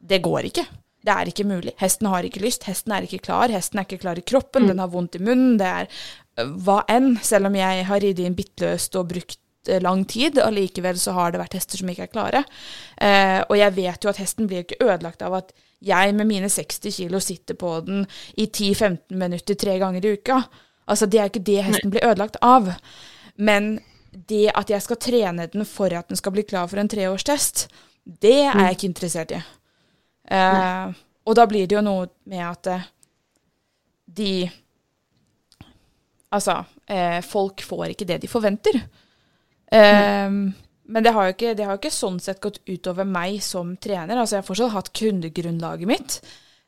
det går ikke. Det er ikke mulig. Hesten har ikke lyst, hesten er ikke klar, hesten er ikke klar i kroppen, den har vondt i munnen, det er eh, hva enn. Selv om jeg har ridd inn bittløst og brukt eh, lang tid, allikevel så har det vært hester som ikke er klare. Eh, og jeg vet jo at hesten blir ikke ødelagt av at jeg med mine 60 kilo sitter på den i 10-15 minutter tre ganger i uka. Altså, det er ikke det hesten blir ødelagt av. Men det at jeg skal trene den for at den skal bli klar for en treårstest, det er jeg ikke interessert i. Eh, og da blir det jo noe med at eh, de Altså, eh, folk får ikke det de forventer. Eh, men det har jo ikke, det har jo ikke sånn sett gått utover meg som trener. Altså, jeg har fortsatt hatt kundegrunnlaget mitt.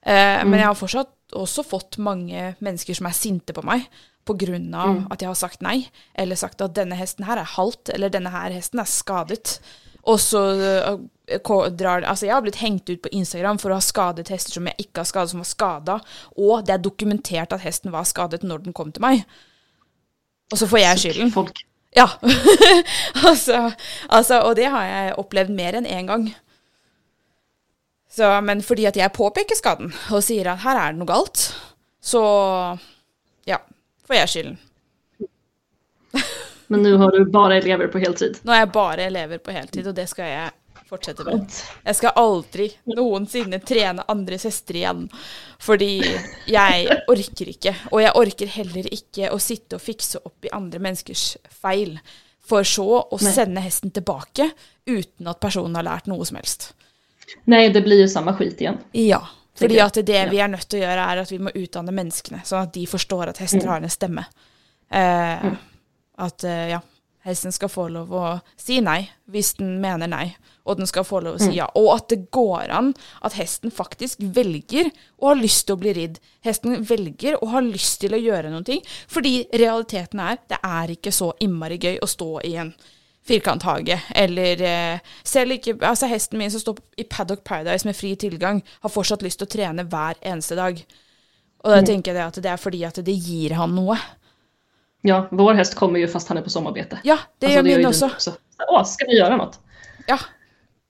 Eh, Men jeg har fortsatt også fått mange mennesker som er sinte på meg pga. av at jeg har sagt nei, eller sagt at denne hesten her er halt, eller denne her hesten er skadet. Og så eh, drar Altså, jeg har blitt hengt ut på Instagram for å ha skadet hester som jeg ikke har skadet, som var skada, og det er dokumentert at hesten var skadet når den kom til meg. Og så får jeg skylden. Folk. Ja. (laughs) altså, altså, og det har jeg opplevd mer enn én gang. Så, men fordi at jeg påpeker skaden og sier at her er det noe galt, så ja, får jeg skylden. (laughs) Men nu har du bara elever på heltid. Nå er jeg bare elever på heltid, og det skal jeg fortsette med. Jeg skal aldri noensinne trene andres hester igjen, fordi jeg orker ikke. Og jeg orker heller ikke å sitte og fikse opp i andre menneskers feil, for så å sende hesten tilbake uten at personen har lært noe som helst. Nej, det blir ju samma skit igen. Ja. Fordi Tenker jeg. at det vi er nødt til å gjøre, er at vi må utdanne menneskene, sånn at de forstår at hester har en stemme. Eh, At eh, ja, hesten skal få lov å si nei hvis den mener nei, og den skal få lov å si ja. Og at det går an at hesten faktisk velger og har til å bli ridd. Hesten velger og har lyst til å gjøre noe, fordi realiteten er det er ikke så innmari gøy å stå i en firkanthage, eller eh, selv ikke Altså, hesten min som står i Paddock Paradise med fri tilgang, har fortsatt lyst til å trene hver eneste dag. Og da tenker jeg at det er fordi at det gir han noe. Ja, vår häst kommer ju fast han är på sommarbete. Ja, det Alltså, gör min ju også. din också. Åh, ska vi göra något? Ja.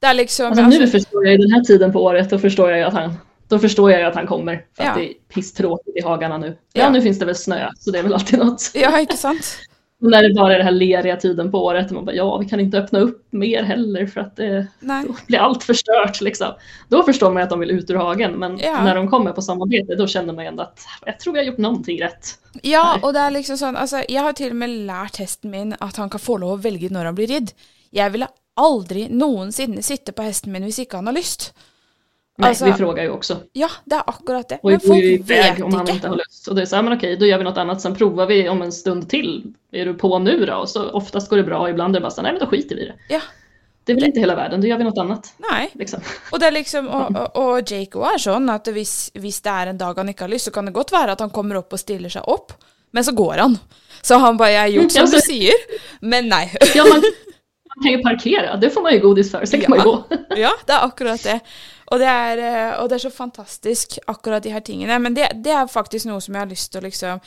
Det er liksom Alltså, nu förstår jag ju den här tiden på året, då förstår jag ju att han, då förstår jag att han kommer. För Ja. att det är pisstråkigt i hagarna nu. Ja, Ja. nu finns det väl snö, så det är väl alltid något. Ja, ikke sant? Och när det bara är den här leriga tiden på året, och man bara, ja, vi kan inte öppna upp mer heller för att det blir allt förstört liksom. Då förstår man att de vill ut ur hagen, men Ja. när de kommer på samarbete, då känner man ändå att jag tror vi har gjort någonting rätt. Ja, Nei. og det er liksom sånn Altså, jeg har til og med lært hesten min at han kan få lov å velge når han blir ridd. Jeg ville aldri noensinne sitte på hesten min ikke han har lyst. Nej, Alltså- vi frågar ju också. Ja, det er akkurat det. Och Men ju folk iväg vet om han inte har lust. Och det är så här, men okej, då gör vi något annat, sen provar vi om en stund till. Är du på nu då? Och så oftast går det bra, ibland är det bara så här, nej men då skiter vi i det. Ja. Det är väl inte hela världen, då gör vi något annat. Nei. Liksom. Og det er liksom, og, og, og Jake også er sånn at hvis, hvis det er en dag han ikke har lyst, så kan det godt være at han kommer opp og stiller seg opp, men så går han. Så han bare 'jeg har gjort som (laughs) Ja, du sier', men nei. Ja, man, man kan ju parkera, det får man ju godis för, sen kan man ju gå. Ja, det er akkurat det. Og det er, eh, og det er så fantastisk, akkurat de her tingene. Men det, det er faktisk noe som jeg har lyst til å liksom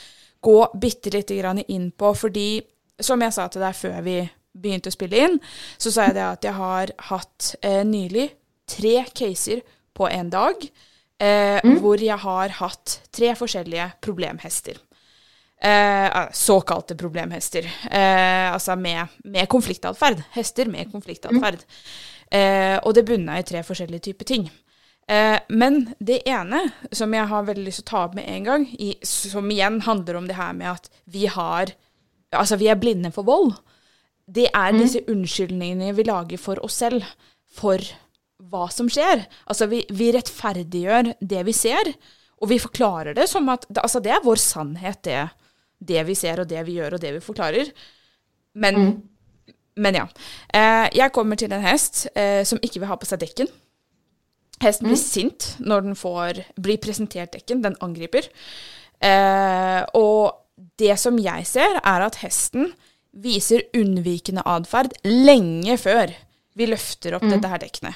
gå bitte lite grann inn på, fordi som jeg sa til deg før vi begynte å spille inn, så sa jeg det at jeg har hatt eh, nylig tre caser på en dag, eh, hvor jeg har hatt tre forskjellige problemhester. Eh, såkalte problemhester. Eh, altså med, med konfliktatferd. Hester med konfliktatferd. Eh, og det bunna i tre forskjellige typer ting. Eh, men det ene som jeg har veldig lyst til å ta opp med en gang, i, som igjen handler om det her med at vi har Altså, vi er blinde for vold. Det er disse unnskyldningene vi lager for oss selv for hva som skjer. Altså, vi, vi rettferdiggjør det vi ser, og vi forklarer det som at Altså, det er vår sannhet, det, det vi ser, og det vi gjør, og det vi forklarer. Men, men ja. Eh, jeg kommer til en hest eh, som ikke vil ha på seg dekken. Hesten blir sint når den får, blir presentert dekken. Den angriper. Eh, og det som jeg ser, er at hesten viser unnvikende atferd lenge før vi løfter opp dette her dekkene.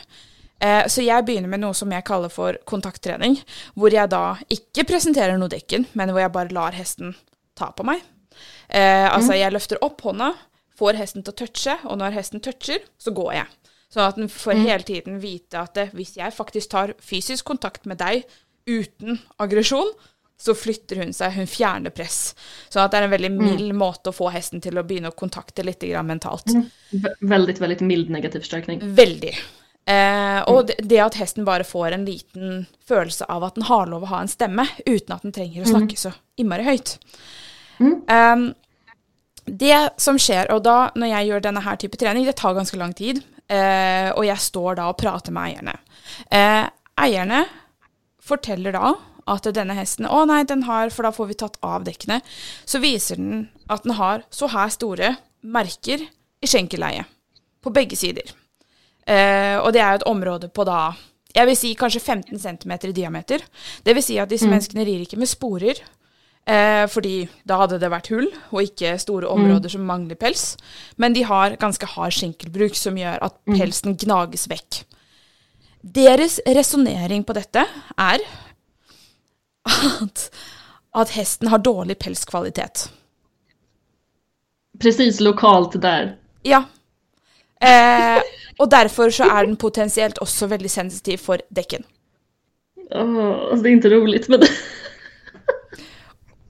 Eh, så jeg begynner med noe som jeg kaller for kontakttrening, hvor jeg da ikke presenterer noe dekken, men hvor jeg bare lar hesten ta på meg. Eh, altså, jeg løfter opp hånda, får hesten til å touche, og når hesten toucher, så går jeg. Sånn at den får hele tiden vite at det, hvis jeg faktisk tar fysisk kontakt med deg uten aggresjon, så flytter hun seg, hun fjerner press. At det er en veldig mild måte å få hesten til å begynne å kontakte litt grann mentalt. Vä- väldigt, väldigt mild negativ förstärkning. Veldig. Eh, og det, det at hesten bare får en liten følelse av at den har lov å ha en stemme, uten at den trenger å snakke så innmari høyt. Um, det som skjer, og da når jeg gjør denne her type trening, det tar ganske lang tid, eh, og jeg står da og prater med eierne. Eh, eierne forteller da at denne hesten Å nei, den har For da får vi tatt av dekkene. Så viser den at den har så her store merker i skjenkeleiet. På begge sider. Eh, og det er jo et område på da jeg vil si kanskje 15 cm i diameter. Det vil si at disse menneskene rir ikke med sporer. Eh, fordi da hadde det vært hull, og ikke store områder som mangler pels. Men de har ganske hard skjenkelbruk, som gjør at pelsen gnages vekk. Deres resonnering på dette er at, at hesten har dårlig pelskvalitet. Precis lokalt där. Ja. Eh, og derfor så er den potensielt også veldig sensitiv for dekken. Alltså det är inte roligt men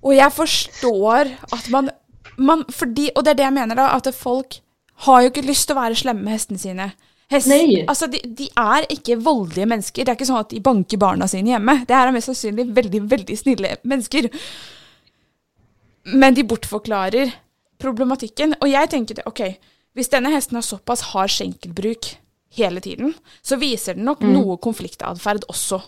Og jeg forstår at man, man fordi, Og det er det jeg mener, da. At folk har ikke lyst til å være slemme med hestene sine. Hest, Nei. Altså, de, de er ikke voldelige mennesker. Det er ikke sånn at de banker barna sine hjemme. Det her er mest sannsynlig veldig, veldig snille mennesker. Men de bortforklarer problematikken. Og jeg tenker det, ok, hvis denne hesten har såpass hard skjenkelbruk hele tiden, så viser den nok noe konfliktatferd også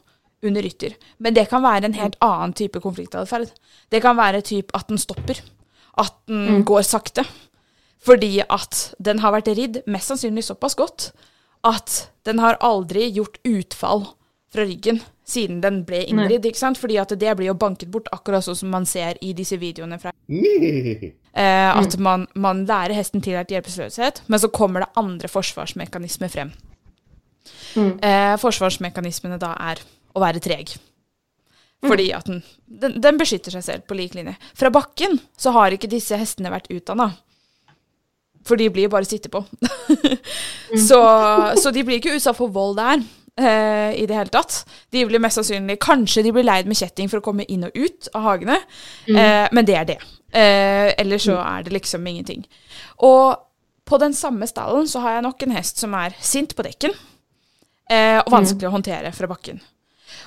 under rytter. Men det kan være en helt annen type konfliktatferd. Det kan være typ at den stopper. At den går sakte. Fordi at den har vært ridd mest sannsynlig såpass godt at den har aldri gjort utfall fra ryggen siden den ble innridd. ikke sant? Fordi at det blir jo banket bort, akkurat sånn som man ser i disse videoene fra. (laughs) Eh, at man, man lærer hesten tillært hjelpeløshet, men så kommer det andre forsvarsmekanismer frem. Eh, forsvarsmekanismene da er å være treg. Fordi at den, den, den beskytter seg selv på lik linje. Fra bakken så har ikke disse hestene vært utdanna. For de blir bare sitte på. (laughs) så, så de blir ikke utsatt for vold der eh, i det hele tatt. De blir mest sannsynlig Kanskje de blir leid med kjetting for å komme inn og ut av hagene, eh, men det er det. Eh, ellers så er det liksom ingenting. Og på den samme stallen så har jeg nok en hest som er sint på dekken, eh, og vanskelig å håndtere fra bakken.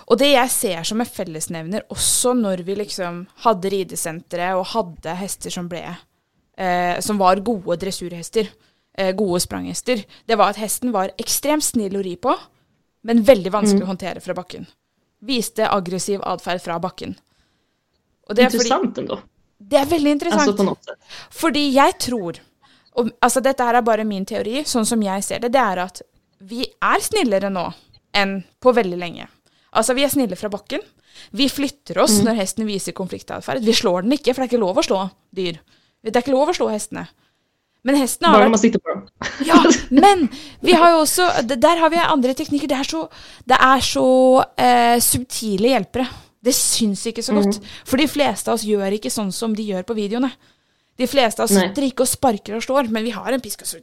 Og det jeg ser som en fellesnevner, også når vi liksom hadde ridesentre og hadde hester som ble eh, Som var gode dressurhester, eh, gode spranghester, det var at hesten var ekstremt snill å ri på, men veldig vanskelig å håndtere fra bakken. Viste aggressiv atferd fra bakken. Og det fordi, Intressant ändå. det er veldig interessant. Alltså på något sätt. Fordi jeg tror og, altså Dette her er bare min teori, sånn som jeg ser det. Det er at vi er snillere nå enn på veldig lenge. Altså, vi er snille fra bakken. Vi flytter oss når hesten viser konfliktatferd. Vi slår den ikke, for det er ikke lov å slå dyr. Det er ikke lov å slå hestene. Men hesten har vært man sitter på dem. ja, men vi har jo også Der har vi andre teknikker. Det er så, det er så eh, subtile hjelpere. Det syns ikke så godt. For de fleste av oss gjør ikke sånn som de gjør på videoene. De fleste av oss Nei. sitter ikke og sparker og slår, men vi har en pisk, og så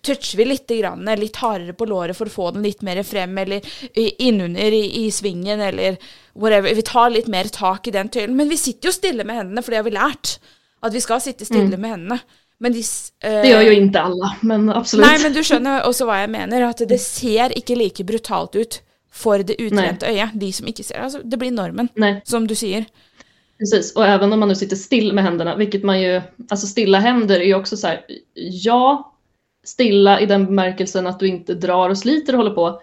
toucher vi litt, grann, litt hardere på låret for å få den litt mer frem, eller innunder i, i svingen, eller whatever. Vi tar litt mer tak i den tøylen. Men vi sitter jo stille med hendene, for det har vi lært. At vi skal sitte stille med hendene. Men de eh, Det gör ju inte alla, men absolut. Nei, men du skjønner også hva jeg mener. At det ser ikke like brutalt ut for det utrente øyet. De som ikke ser. Altså, det blir normen, Nej, som du sier. Precis. Och även om man nu sitter still med händerna, vilket man ju, alltså stilla händer är ju också så här, ja, stilla i den bemärkelsen att du inte drar och sliter och håller på.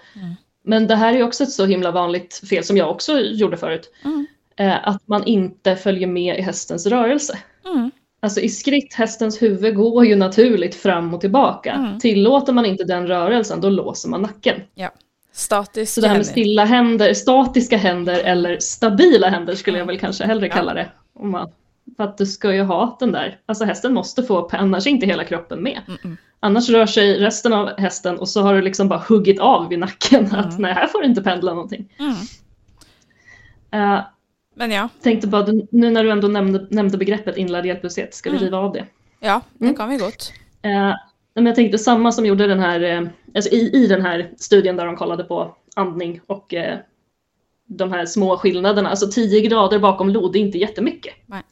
Men det här är ju också ett så himla vanligt fel som jag också gjorde förut. Mm. Eh, att man inte följer med i hästens rörelse. Mm. Alltså i skritt, hästens huvud går ju naturligt fram och tillbaka. Mm. Tillåter man inte den rörelsen, då låser man nacken. Ja. Statisk Så det här med stilla händer, statiska händer eller stabila händer skulle jag väl kanske hellre kalla det. Om man, för att du ska ju ha den där, alltså hästen måste få, annars är inte hela kroppen med. Mm-mm. Annars rör sig resten av hästen och så har du liksom bara huggit av vid nacken att nej, här får du inte pendla någonting. Mm. Eh, Men ja. tänkte bara, nu när du ändå nämnde, nämnde begreppet inlärd hjälplöshet, ska vi Mm. riva av det? Ja, det Mm. kan vi godt. Eh, men jag tänkte samma som gjorde den här, eh, alltså i, i den här studien där de kollade på andning och eh, de här små skillnaderna, alltså 10 grader bakom lod, det är inte jättemycket. Nej.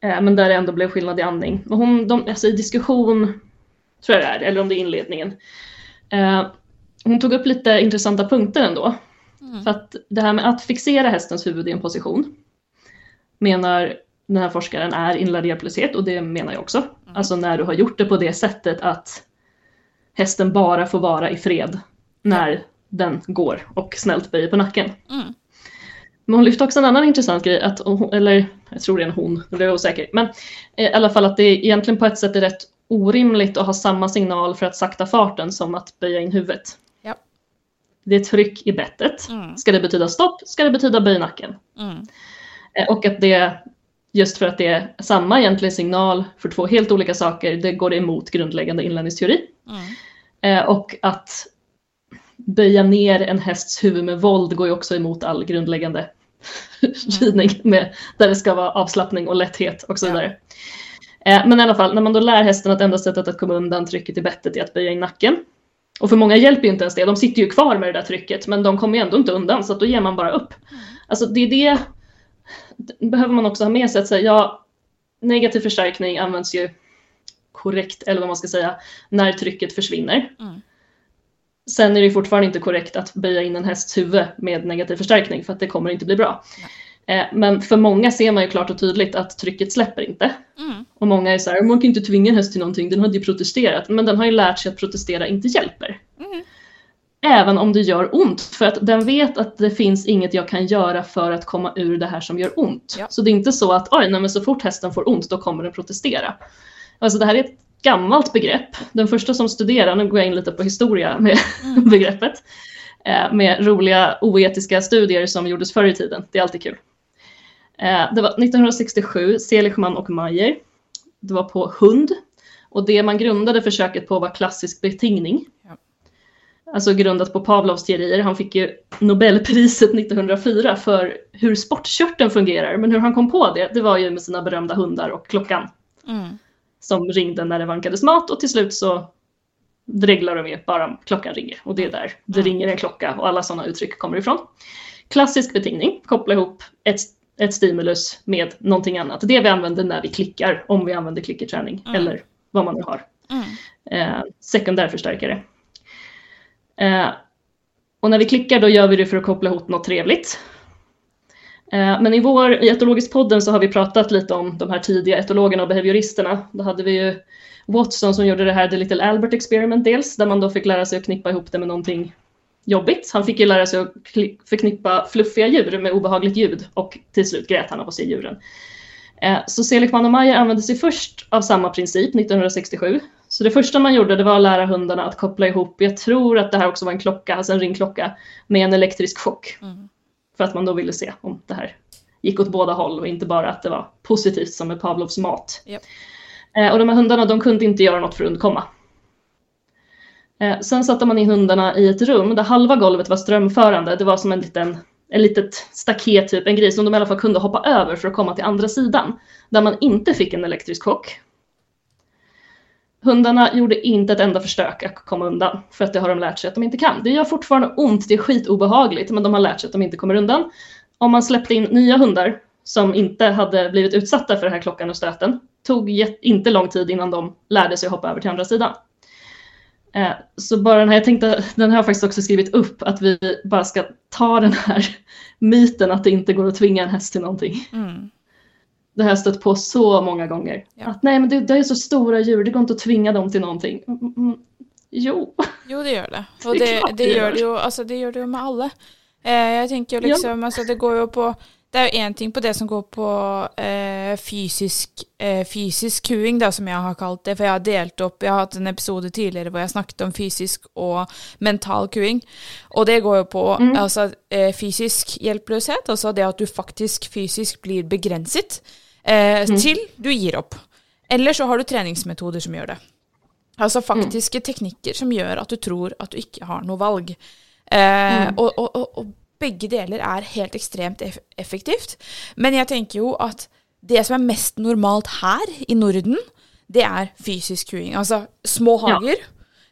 Eh, men där det ändå blev skillnad i andning. Och hon, de, alltså i diskussion, tror jag det är, eller om det är inledningen, eh, hon tog upp lite intressanta punkter ändå. För att det här med att fixera hästens huvud i en position menar den här forskaren är inlärd hjälplöshet och det menar jag också. Alltså när du har gjort det på det sättet att hästen bara får vara i fred när den går och snällt böjer på nacken. Mm. Men hon lyfte också en annan intressant grej, att, hon- eller jag tror det är en hon, nu blir jag osäker. Men eh, i alla fall att det egentligen på ett sätt är rätt orimligt att ha samma signal för att sakta farten som att böja in huvudet. Ja. Det är tryck i bettet. Mm. Ska det betyda stopp? Ska det betyda böj nacken? Mm. Eh, Och att det, just för att det är samma egentligen signal för två helt olika saker, det går emot grundläggande inlärningsteori. Mm. Eh, Och att böja ner en hästs huvud med våld går ju också emot all grundläggande ridning, med, där det ska vara avslappning och lätthet och så Ja. vidare. Eh, Men i alla fall, när man då lär hästen att enda sättet att komma undan trycket i bettet är att böja in nacken. Och för många hjälper ju inte ens det, de sitter ju kvar med det där trycket, men de kommer ju ändå inte undan, så att då ger man bara upp. Alltså det är det behöver man också ha med sig, att säga, ja, negativ förstärkning används ju korrekt, eller vad man ska säga, när trycket försvinner. Mm. Sen är det fortfarande inte korrekt att böja in en hästs huvud med negativ förstärkning för att det kommer inte bli bra. Eh, Men för många ser man ju klart och tydligt att trycket släpper inte. Mm. Och många är så här, man kan inte tvinga en häst till någonting, den hade ju protesterat. Men den har ju lärt sig att protestera inte hjälper. Mm. Även om det gör ont, för att den vet att det finns inget jag kan göra för att komma ur det här som gör ont. Ja. Så det är inte så att oj, nej, men så fort hästen får ont då kommer den protestera. Alltså det här är ett gammalt begrepp. Den första som studerar, nu går jag in lite på historia med (laughs) begreppet, eh, med roliga oetiska studier som gjordes förr i tiden. Det är alltid kul. Eh, Det var 1967, Seligman och Mayer. Det var på hund. Och det man grundade försöket på var klassisk betingning. Alltså grundat på Pavlovs teorier. Han fick ju Nobelpriset 1904 för hur sportkörteln fungerar. Men hur han kom på det, det var ju med sina berömda hundar och klockan Mm. som ringde när det vankades mat och till slut så dreglar de ju bara klockan ringer och det är där det Mm. ringer en klocka och alla sådana uttryck kommer ifrån. Klassisk betingning, koppla ihop ett, ett stimulus med någonting annat. Det vi använder när vi klickar, om vi använder klickerträning Mm. eller vad man nu har. Mm. Eh, sekundärförstärkare. Eh, och när vi klickar då gör vi det för att koppla ihop något trevligt. Eh, men i vår, i etologisk-podden så har vi pratat lite om de här tidiga etologerna och behavioristerna. Då hade vi ju Watson som gjorde det här The Little Albert Experiment dels, där man då fick lära sig att knippa ihop det med någonting jobbigt. Han fick ju lära sig att förknippa fluffiga djur med obehagligt ljud och till slut grät han av att se djuren. Eh, så Seligman och Mayer använde sig först av samma princip 1967. Så det första man gjorde det var att lära hundarna att koppla ihop, jag tror att det här också var en klocka, alltså en ringklocka, med en elektrisk chock. Mm. För att man då ville se om det här gick åt båda håll och inte bara att det var positivt som med Pavlovs mat. Japp. Eh, Och de här hundarna de kunde inte göra något för att undkomma. Eh, Sen satte man in hundarna i ett rum där halva golvet var strömförande. Det var som en liten en litet staket, typ, en grej som de i alla fall kunde hoppa över för att komma till andra sidan. Där man inte fick en elektrisk chock. Hundarna gjorde inte ett enda försök att komma undan, för att det har de lärt sig att de inte kan. Det gör fortfarande ont, det är skitobehagligt, men de har lärt sig att de inte kommer undan. Om man släppte in nya hundar som inte hade blivit utsatta för den här klockan och stöten, tog inte lång tid innan de lärde sig hoppa över till andra sidan. Eh, så bara den här, jag tänkte, den har jag faktiskt också skrivit upp, att vi bara ska ta den här (laughs) myten att det inte går att tvinga en häst till någonting. Mm. Det har jag stött på så många gånger. Ja. Att nej men det, det är så stora djur, det går inte att tvinga dem till någonting. Mm, mm, jo. Jo, det gjør det. (laughs) Og Det det, klart det, gjør. det det jo med alle. Eh, jeg tenker jo Ja. liksom altså, Det går jo på Det er jo én ting på det som går på eh, fysisk, eh, fysisk kuing, da, som jeg har kalt det. For jeg har delt opp Jeg har hatt en episode tidligere hvor jeg snakket om fysisk og mental kuing. Og det går jo på Mm. altså, eh, fysisk hjelpeløshet, altså det at du faktisk fysisk blir begrenset eh, Mm. til du gir opp. Eller så har du treningsmetoder som gjør det. Altså faktiske teknikker som gjør at du tror at du ikke har noe valg. Eh, Mm. og, og, og, og begge deler er helt ekstremt eff effektivt. Men jeg tenker jo at det som er mest normalt her i Norden, det er fysisk kuing. Altså små Ja. hager,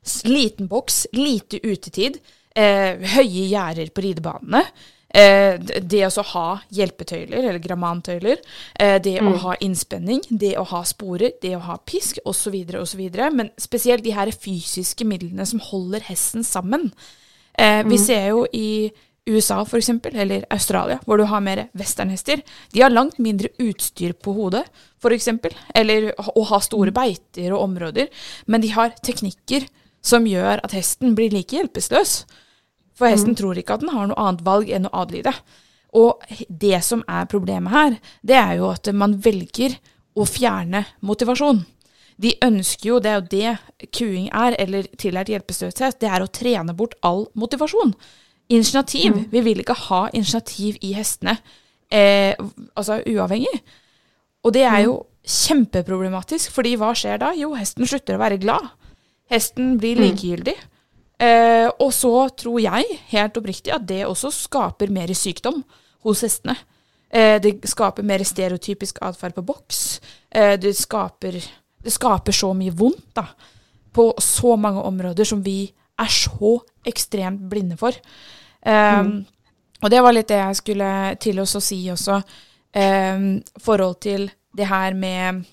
s- liten boks, lite utetid, eh, høye gjerder på ridebanene. Eh, det å ha hjelpetøyler, eller grammantøyler, eh, det å Mm. ha innspenning, det å ha sporer, det å ha pisk, osv., osv. Men spesielt de her fysiske midlene som holder hesten sammen. Eh, vi Mm. ser jo i USA eksempel, eller Australia, hvor du har mer westernhester, de har langt mindre utstyr på hodet, eksempel, eller å ha store beiter og områder, men de har teknikker som gjør at hesten blir like hjelpeløs. For hesten tror ikke at den har noe annet valg enn å adlyde. Og det som er problemet her, det er jo at man velger å fjerne motivasjon. De ønsker jo, det er jo det kuing er, eller tillært hjelpeløshet, det er å trene bort all motivasjon. Initiativ. Vi vil ikke ha initiativ i hestene, eh, altså uavhengig. Og det er jo kjempeproblematisk, fordi hva skjer da? Jo, hesten slutter å være glad. Hesten blir likegyldig. Eh, og så tror jeg, helt oppriktig, at det også skaper mer sykdom hos hestene. Eh, det skaper mer stereotypisk atferd på boks. Eh, det, skaper, det skaper så mye vondt da, på så mange områder som vi er så ekstremt blinde for. Um, Og det var litt det jeg skulle til å si også. Forhold til det her med,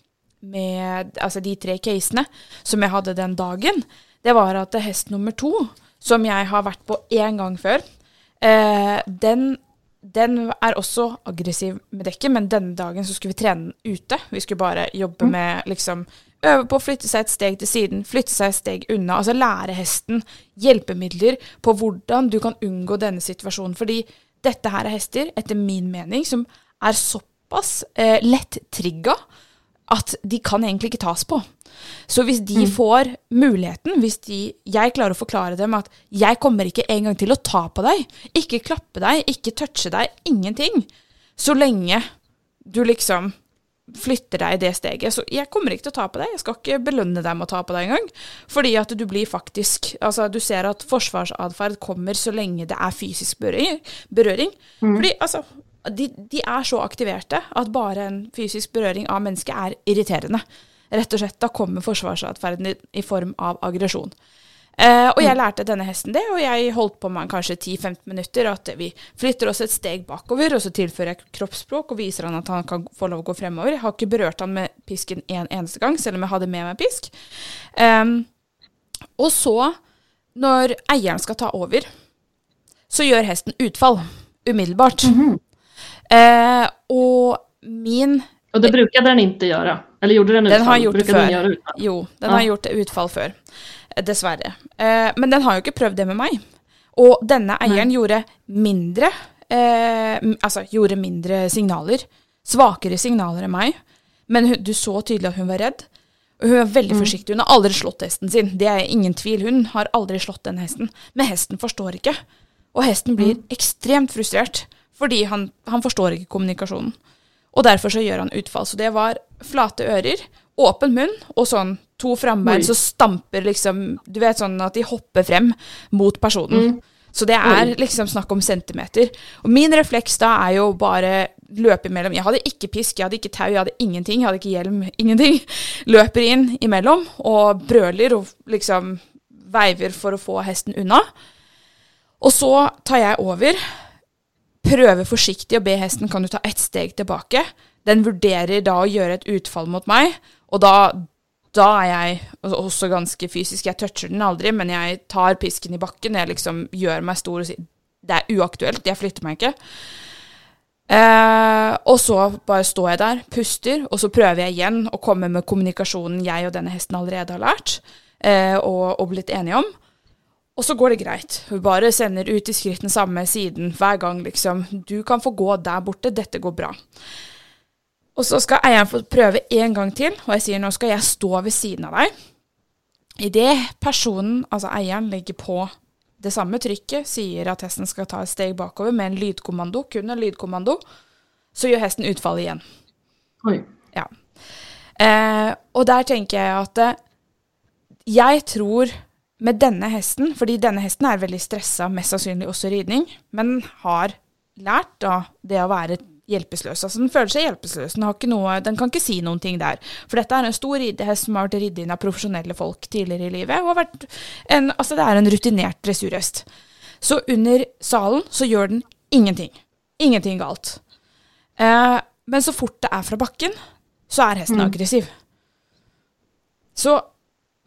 med altså de tre casene som jeg hadde den dagen. Det var at hest nummer to, som jeg har vært på én gang før, eh, den, den er også aggressiv med dekket, men denne dagen så skulle vi trene ute. Vi skulle bare jobbe med liksom Øve på å flytte seg et steg til siden, flytte seg et steg unna. Altså lære hesten hjelpemidler på hvordan du kan unngå denne situasjonen. Fordi dette her er hester, etter min mening, som er såpass eh, lett trigga at de kan egentlig ikke tas på. Så hvis de får muligheten, hvis de, jeg klarer å forklare dem at jeg kommer ikke engang til å ta på deg, ikke klappe deg, ikke touche deg, ingenting, så lenge du liksom flytter deg i det steget. Så jeg kommer ikke til å ta på deg, jeg skal ikke belønne deg med å ta på deg engang. Fordi at du blir faktisk Altså, du ser at forsvarsatferd kommer så lenge det er fysisk berøring. berøring. Fordi altså de, de er så aktiverte at bare en fysisk berøring av mennesket er irriterende. Rett og slett, Da kommer forsvarsatferden i, i form av aggresjon. Eh, og jeg lærte denne hesten det, og jeg holdt på med kanskje 10-15 minutter. At vi flytter oss et steg bakover, og så tilfører jeg kroppsspråk og viser han at han kan få lov å gå fremover. Jeg har ikke berørt han med pisken en eneste gang, selv om jeg hadde med meg pisk. Em, og så, når eieren skal ta over, så gjør hesten utfall umiddelbart. Eh, og min Och det brukade den inte göra. Eller gjorde den utfall? Den har gjort det brukade den før. göra utfall? Jo, den Ja. har gjort utfall før. Dessverre. Eh, men den har jo ikke prøvd det med meg. Og denne eieren gjorde mindre eh, Altså gjorde mindre signaler. Svakere signaler enn meg. Men hun, du så tydelig at hun var redd. Hun er veldig forsiktig. Hun har aldri slått hesten sin. Det er ingen tvil. Hun har aldri slått den hesten. Men hesten forstår ikke. Og hesten blir ekstremt frustrert. Fordi han, han forstår ikke kommunikasjonen. Og derfor så gjør han utfall. Så det var flate ører, åpen munn og sånn to frambein så stamper liksom Du vet sånn at de hopper frem mot personen. Så det er liksom snakk om centimeter. Og min refleks da er jo bare løpe imellom. Jeg hadde ikke pisk, jeg hadde ikke tau, jeg hadde ingenting. Jeg hadde ikke hjelm, ingenting. Løper inn imellom og brøler og liksom veiver for å få hesten unna. Og så tar jeg over, prøver forsiktig å be hesten kan du ta ett steg tilbake. Den vurderer da å gjøre et utfall mot meg, og da, da er jeg også ganske fysisk. Jeg toucher den aldri, men jeg tar pisken i bakken. Jeg liksom gjør meg stor og sier det er uaktuelt, jeg flytter meg ikke. Eh, og så bare står jeg der, puster, og så prøver jeg igjen å komme med kommunikasjonen jeg og denne hesten allerede har lært eh, og, og blitt enige om. Og så går det greit. Hun bare sender ut i skritt den samme siden hver gang, liksom. Du kan få gå der borte, dette går bra. Og så skal eieren få prøve en gang til, og jeg sier nå skal jeg stå ved siden av deg. Idet personen, altså eieren, legger på det samme trykket, sier at hesten skal ta et steg bakover med en lydkommando, kun en lydkommando, så gjør hesten utfall igjen. Oj. Ja. Eh, og der tenker jeg at eh, jeg tror med denne hesten, fordi denne hesten er veldig stressa, mest sannsynlig også ridning, men har lært da det å være hjelpeløs. Altså den føler seg hjelpeløs, den, noe, den kan ikke si noen ting der. For dette er en stor ridehest som har vært ridd inn av profesjonelle folk tidligere i livet, og har vært en, altså det er en rutinert dressurhest. Så under salen så gjør den ingenting. Ingenting galt. Eh, men så fort det er fra bakken, så er hesten aggressiv. Så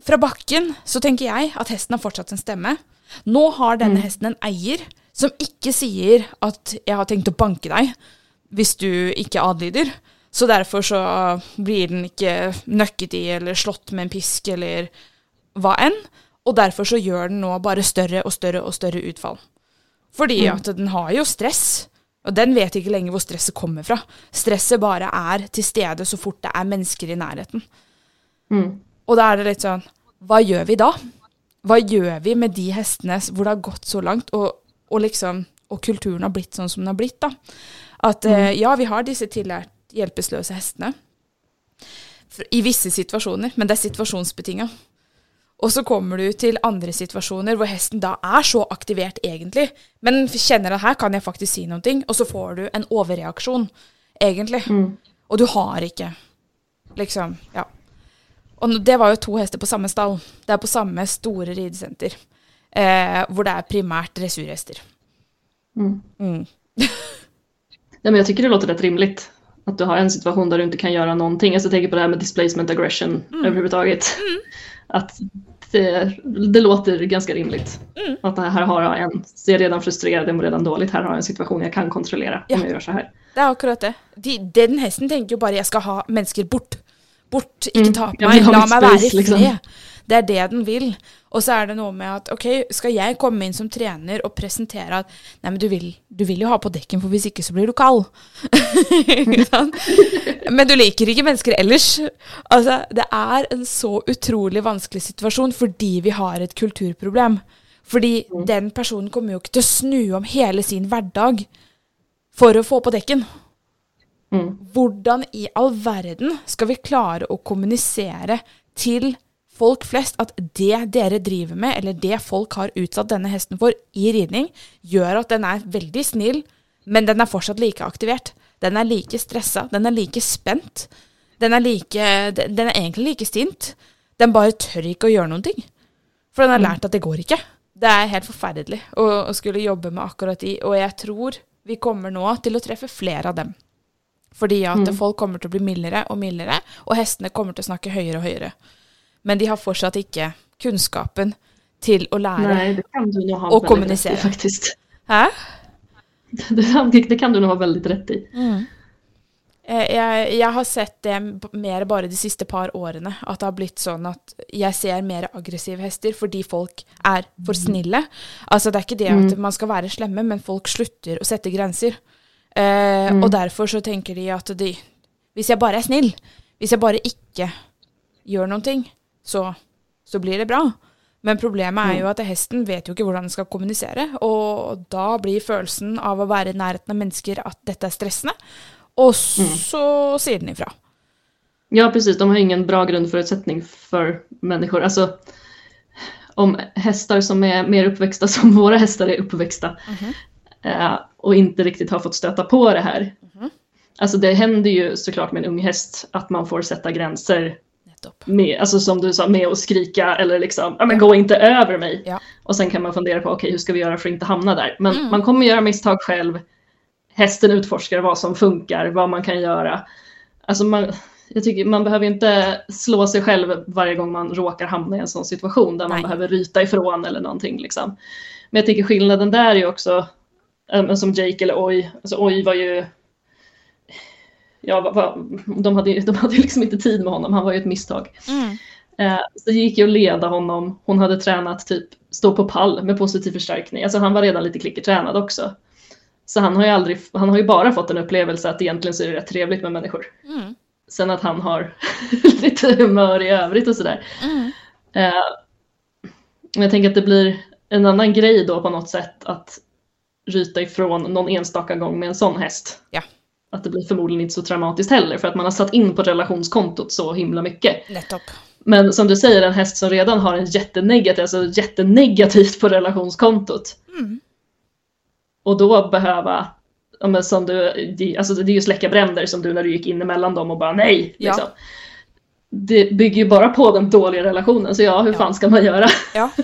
fra bakken så tenker jeg at hesten har fortsatt en stemme. Nå har denne hesten en eier som ikke sier at 'jeg har tenkt å banke deg' hvis du ikke adlyder. Så derfor så blir den ikke nøkket i eller slått med en pisk eller hva enn. Og derfor så gjør den nå bare større og større og større utfall. Fordi at den har jo stress, og den vet ikke lenger hvor stresset kommer fra. Stresset bare er til stede så fort det er mennesker i nærheten. Mm. Og da er det litt sånn Hva gjør vi da? Hva gjør vi med de hestene hvor det har gått så langt, og, og liksom Og kulturen har blitt sånn som den har blitt, da. At eh, ja, vi har disse tillært hjelpeløse hestene i visse situasjoner, men det er situasjonsbetinga. Og så kommer du til andre situasjoner hvor hesten da er så aktivert egentlig, men kjenner at her kan jeg faktisk si noe, og så får du en overreaksjon, egentlig. Og du har ikke liksom Ja. Og nå- det var jo to hester på samme stall. Det er på samme store ridesenter. Eh, hvor det er primært dressurhester. Mm. Mm. (laughs) Men jag tycker det låter rätt rimligt. Att du har en situation där du inte kan göra någonting. Alltså, jag tänker på det här med displacement aggression överhuvudtaget. Att det, det låter ganska rimligt. Att det här har jag en, ser redan frustrerad, jag mår redan dåligt, här har jag en situation jag kan kontrollera Ja. om jag gör så här. Det er akkurat det. De, den hesten tenker jo bare 'jeg skal ha mennesker bort'. Bort, ikke Mm. ta på la litt meg være i space, liksom. fred. Det er det den vil. Og så er det noe med at ok, skal jeg komme inn som trener og presentere at nei, men du vil, du vil jo ha på dekken, for hvis ikke så blir du (laughs) sant? men du liker ikke mennesker ellers. Altså, det er en så utrolig vanskelig situasjon fordi vi har et kulturproblem. Fordi den personen kommer jo ikke til å snu om hele sin hverdag for å få på dekken. Mm. Hvordan i all verden skal vi klare å kommunisere til folk flest at det dere driver med, eller det folk har utsatt denne hesten for i ridning, gjør at den er veldig snill, men den er fortsatt like aktivert. Den er like stressa, den er like spent. Den er, like, den er egentlig like sint. Den bare tør ikke å gjøre noen ting. For den har lært at det går ikke. Det er helt forferdelig å, å skulle jobbe med akkurat de, og jeg tror vi kommer nå til å treffe flere av dem. Fordi at folk kommer til å bli mildere og mildere, og hestene kommer til å snakke høyere og høyere. Men de har fortsatt ikke kunnskapen til å lære. Nej, Och kommunicera. i faktiskt. Hæ? (laughs) Det, det kan du nog ha väldigt rätt i. Eh, Jeg, jeg har sett det mer bare de siste par årene. At det har blitt sånn at jeg ser mer aggressive hester fordi folk er for snille. Altså Det er ikke det at man skal være slemme, men folk slutter å sette grenser. Eh, Og derfor så tenker de at de Hvis jeg bare er snill, hvis jeg bare ikke gjør noen ting, så, så blir det bra. Men problemet er jo at hesten vet jo ikke hvordan den skal kommunisere, og da blir følelsen av å være i nærheten av mennesker at dette er stressende. Och så säger den ifrån. Ja, precis. De har ingen bra grundförutsättning för människor. Alltså, om hästar som är mer uppväxta (laughs) som våra hästar är uppväxta eh, och inte riktigt har fått stöta på det här. Alltså det händer ju såklart med en ung häst att man får sätta gränser Nettopp. med, alltså som du sa, med att skrika eller liksom, ja men gå inte över mig. Ja. Och sen kan man fundera på, okej hur ska vi göra för att inte hamna där? Men man kommer göra misstag själv. Hästen utforskar vad som funkar, vad man kan göra. Alltså man, jag tycker man behöver inte slå sig själv varje gång man råkar hamna i en sån situation där man Nej. behöver ryta ifrån eller någonting. Liksom. Men jag tycker skillnaden där är ju också, som Jake eller Oj, alltså Oj var ju Ja, de hade, de hade liksom inte tid med honom, han var ju ett misstag. Mm. Eh, så det gick ju att leda honom. Hon hade tränat typ stå på pall med positiv förstärkning. Alltså han var redan lite klickertränad också. Så han har ju aldrig, han har ju bara fått en upplevelse att egentligen så är det rätt trevligt med människor. Mm. Sen att han har (laughs) lite humör i övrigt och sådär. Mm. Eh, jag tänker att det blir en annan grej då på något sätt att ryta ifrån någon enstaka gång med en sån häst. Ja. Att det blir förmodligen inte så traumatiskt heller för att man har satt in på relationskontot så himla mycket. Nettopp. Men som du säger, en häst som redan har en jättenegativ, alltså jättenegativt på relationskontot. Mm. Och då behöva, men som du, alltså det är ju släcka bränder som du när du gick in emellan dem och bara nej. Ja. Liksom. Det bygger ju bara på den dåliga relationen, så ja, hur Ja. fan ska man göra? Ja. (laughs)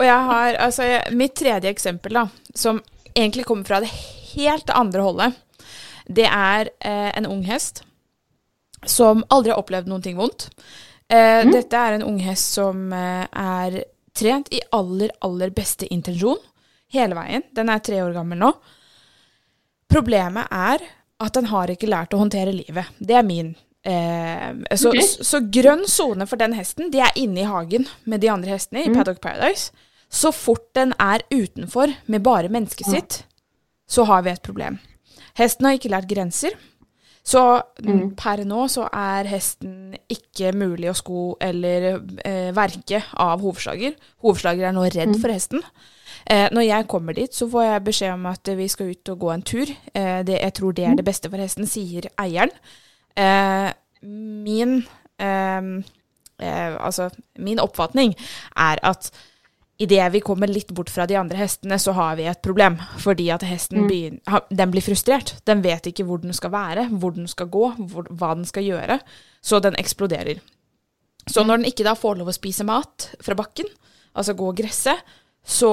Og jeg har, altså, jeg, mitt tredje eksempel, da, som egentlig kommer fra det helt andre holdet, det er eh, en ung hest som aldri har opplevd noen ting vondt. Eh, Dette er en ung hest som eh, er trent i aller, aller beste intensjon. hele veien. Den er tre år gammel nå. Problemet er at den har ikke lært å håndtere livet. Det er min eh, så, Ok. så, så grønn sone for den hesten, det er inne i hagen med de andre hestene i Paddock Paradise. Så fort den er utenfor med bare mennesket sitt, så har vi et problem. Hesten har ikke lært grenser. Så mm. per nå så er hesten ikke mulig å sko eller eh, verke av hovslager. Hovslager er nå redd for hesten. Eh, når jeg kommer dit, så får jeg beskjed om at vi skal ut og gå en tur. Eh, det, jeg tror det er det beste for hesten, sier eieren. Eh, min eh, eh, Altså, min oppfatning er at idet vi kommer litt bort fra de andre hestene, så har vi et problem. Fordi at hesten begyn- ha- den blir frustrert. Den vet ikke hvor den skal være, hvor den skal gå, hvor, hva den skal gjøre. Så den eksploderer. Så når den ikke da får lov å spise mat fra bakken, altså gå og gresse, så,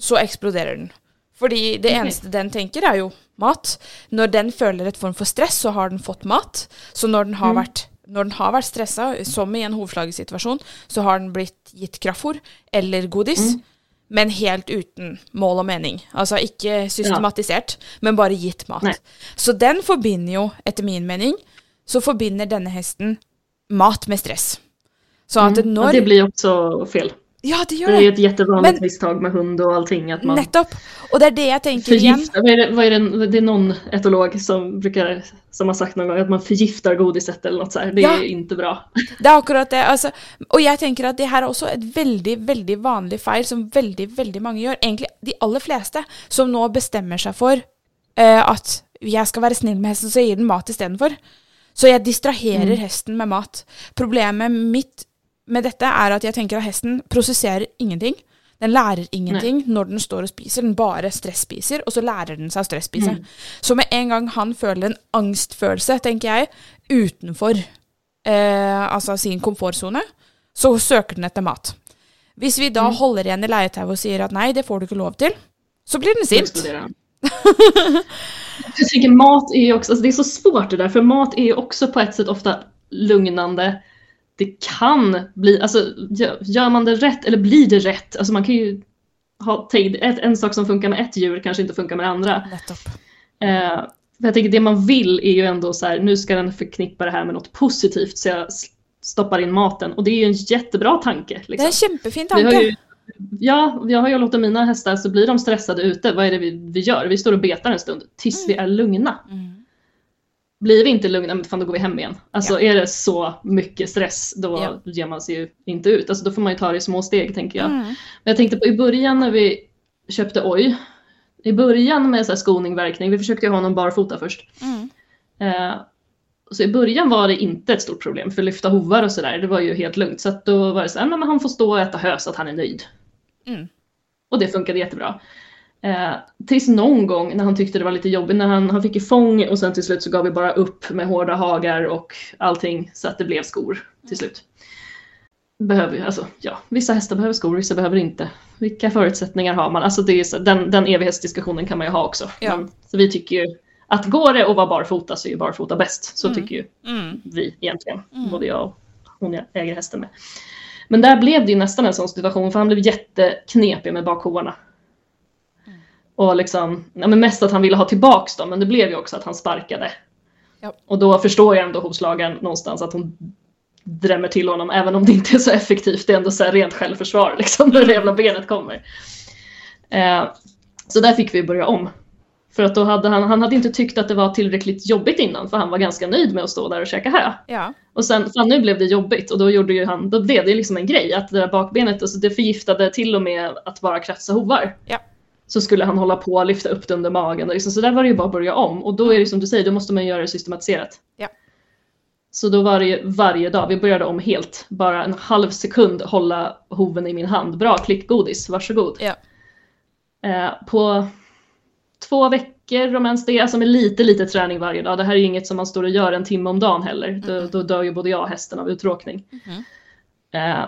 så eksploderer den. Fordi det eneste den tenker, er jo mat. Når den føler et form for stress, så har den fått mat. Så når den har vært når den har vært stressa, som i en hovslagesituasjon, så har den blitt gitt kraftfôr eller godis, men helt uten mål og mening. Altså ikke systematisert, men bare gitt mat. Nei. Så den forbinder jo, etter min mening, så forbinder denne hesten mat med stress. Så at Ja, når det blir också fel. Ja, det Det gjør är det. ett jättevanligt Men- misstag med hund och allting. Att man Nettopp. Og det er det jeg tenker igjen. förgiftar. Vad är det, vad är det, det är någon etolog som, brukar, som har sagt någon gång att man förgiftar godiset eller något så här. Det Ja. är inte bra. Det er akkurat det. Altså, og jeg tenker at det her er også et veldig veldig vanlig feil som veldig veldig mange gjør. Egentlig de aller fleste som nå bestemmer seg for eh, at jeg skal være snill med hesten, så jeg gir den mat istedenfor. Så jeg distraherer hesten med mat. Problemet mitt med dette er at jeg tenker at hesten prosesserer ingenting. Den lærer ingenting når den står og spiser, den bare stresspiser, og så lærer den seg å stresspise. Så med en gang han føler en angstfølelse, tenker jeg, utenfor eh, altså sin komfortsone, så søker den etter mat. Hvis vi da holder igjen i leietauet og sier at nei, det får du ikke lov til, så blir den sint. (laughs) Jag tycker mat är ju också, alltså det är så svårt det där, för mat är ju också på ett sätt ofta lugnande. Det kan bli, alltså gör- man det rätt, eller blir det rätt? Alltså man kan ju ha, ett, en sak som funkar med ett djur kanske inte funkar med det andra. Eh, jag tänker det man vill är ju ändå så här, nu ska den förknippa det här med något positivt så jag stoppar in maten. Och det är ju en jättebra tanke. Det Liksom. er en kjempefin Vi har tanke. ju, ja, jag har ju låtit mina hästar så blir de stressade ute. Vad är det vi, vi gör? Vi står och betar en stund tills vi är lugna. Mm. Blir vi inte lugna, men fan då går vi hem igen. Alltså är det så mycket stress då Ja. ger man sig ju inte ut. Alltså då får man ju ta det i små steg tänker jag. Mm. Men jag tänkte på i början när vi köpte Oj. I början med så här skoning, verkning. Vi försökte ju ha honom barfota först. Mm. Eh, så i början var det inte ett stort problem för lyfta hovar och sådär. Det var ju helt lugnt. Så att då var det så här, "Nej, men han får stå och äta hö så att han är nöjd. Mm. Och det funkade jättebra. Eh, tills någon gång när han tyckte det var lite jobbigt, när han, han fick ju fång och sen till slut så gav vi bara upp med hårda hagar och allting så att det blev skor till slut. Behöver alltså ja, vissa hästar behöver skor, vissa behöver inte. Vilka förutsättningar har man? Alltså det är så, den, den evighetsdiskussionen kan man ju ha också. Ja. Men, så vi tycker ju att går det att vara barfota så är ju barfota bäst. Så tycker ju Mm. vi egentligen. Både jag och hon jag äger hästen med. Men där blev det ju nästan en sån situation för han blev jätteknepig med bakhovarna. Och liksom, ja, men mest att han ville ha tillbaks dem men det blev ju också att han sparkade. Ja. Och då förstår jag ändå hovslagaren någonstans att hon drämmer till honom även om det inte är så effektivt. Det är ändå så här rent självförsvar (laughs) liksom när det jävla benet kommer. Eh, så där fick vi börja om. För att då hade han, han hade inte tyckt att det var tillräckligt jobbigt innan för han var ganska nöjd med att stå där och käka hö. Ja. Och sen, fan nu blev det jobbigt och då gjorde ju han, då blev det liksom en grej att det där bakbenet, alltså det förgiftade till och med att bara kratsa hovar. Ja. Så skulle han hålla på och lyfta upp det under magen och liksom, så där var det ju bara att börja om och då är det som du säger, då måste man göra det systematiserat. Ja. Så då var det ju varje dag, vi började om helt, bara en halv sekund hålla hoven i min hand. Bra, klickgodis, varsågod. Ja. Eh, på två veckor om ens det, alltså med lite lite träning varje dag. Det här är ju inget som man står och gör en timme om dagen heller. Då, då dör ju både jag och hästen av uttråkning. Mhm. Eh,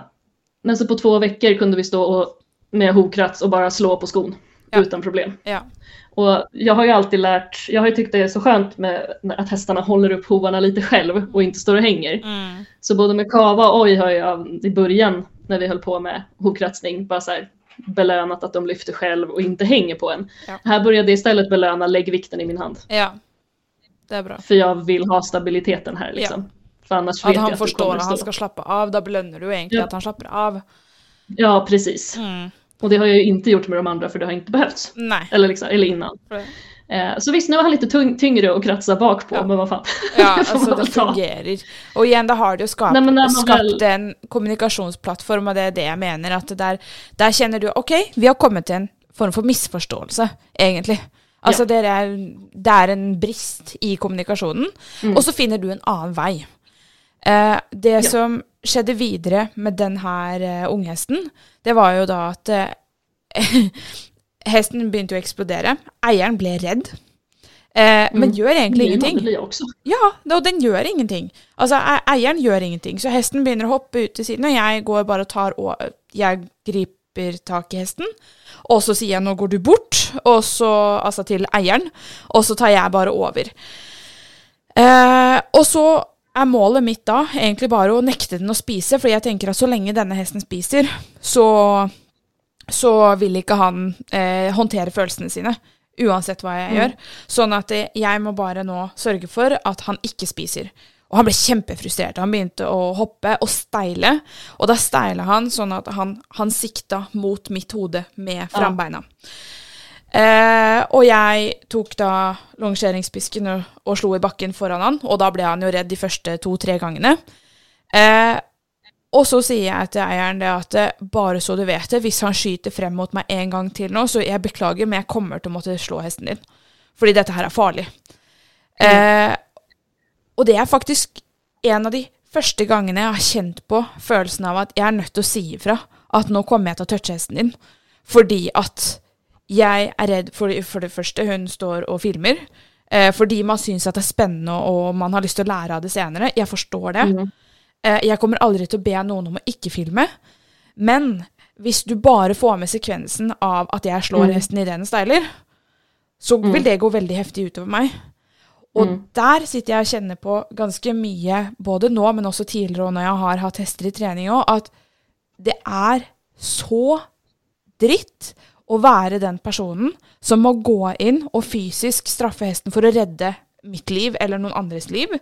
men så på två veckor kunde vi stå och, med hovkrats och bara slå på skon Ja. utan problem. Ja. Och jag har ju alltid lärt, jag har ju tyckt det är så skönt med att hästarna håller upp hovarna lite själv och inte står och hänger. Mm. Så både med kava och oj har jag i början när vi höll på med hovkratsning bara så här, belönat att de lyfter själv och inte hänger på en. Ja. Här började jag istället belöna lägg vikten i min hand. Ja, det är bra. För jag vill ha stabiliteten här liksom. För annars vet Att jag han att det förstår att han ska slappa av, då belönar du egentligen Ja. att han slappar av. Ja, precis. Mm. Och det har jag ju inte gjort med de andra för det har inte behövts. Nej. Eller, liksom, eller innan. Eh, så visst, nu var han lite tung, tyngre att kratsa bak på, Ja. men vad fan. (laughs) Ja, Det alltså det fungerar. Och igen, da har du skapat, Nej, skapt väl- en kommunikasjonsplattform, och det är det jag menar, att det där, där känner du, ok, vi har kommit till en form for misforståelse, egentlig. Altså Ja. det, er, det er en brist i kommunikasjonen, Mm. og så finner du en annen vei. Eh, det Ja. som skjedde videre med den her eh, unghesten, det var jo da at eh, (laughs) hesten begynte å eksplodere. Eieren ble redd. Eh, Men Mm. gjør egentlig Min ingenting. jag. Ja, og den gjør ingenting. Altså, e- eieren gjør ingenting. Så hesten begynner å hoppe ut til siden, og jeg går bare og tar og Jeg griper tak i hesten, og så sier jeg 'nå går du bort', og så, altså til eieren, og så tar jeg bare over. Eh, og så er målet mitt da egentlig bare å nekte den å spise, fordi jeg tenker at så lenge denne hesten spiser, så, så vil ikke han eh, håndtere følelsene sine. Uansett hva jeg Mm. gjør. Sånn at eh, jeg må bare nå sørge for at han ikke spiser. Og han ble kjempefrustrert. Han begynte å hoppe og steile. Og da steila han sånn at han, han sikta mot mitt hode med frambeina. Eh, og jeg tok da longeringspisken og, og slo i bakken foran han, og da ble han jo redd de første to-tre gangene. Eh, og så sier jeg til eieren det at eh, bare så du vet det, hvis han skyter frem mot meg en gang til nå, så jeg beklager, men jeg kommer til å måtte slå hesten din. Fordi dette her er farlig. Eh, og det er faktisk en av de første gangene jeg har kjent på følelsen av at jeg er nødt til å si ifra at nå kommer jeg til å touche hesten din. Fordi at jeg er redd for, for det første, hun står og filmer. Eh, fordi man syns at det er spennende og man har lyst til å lære av det senere. Jeg forstår det. Mm. Eh, jeg kommer aldri til å be noen om å ikke filme. Men hvis du bare får med sekvensen av at jeg slår Mm. hesten idet den steiler, så vil det gå veldig heftig utover meg. Og Mm. der sitter jeg og kjenner på ganske mye, både nå, men også tidligere, og når jeg har hatt hester i trening òg, at det er så dritt å være den personen som må gå inn og fysisk straffe hesten for å redde mitt liv eller noen andres liv,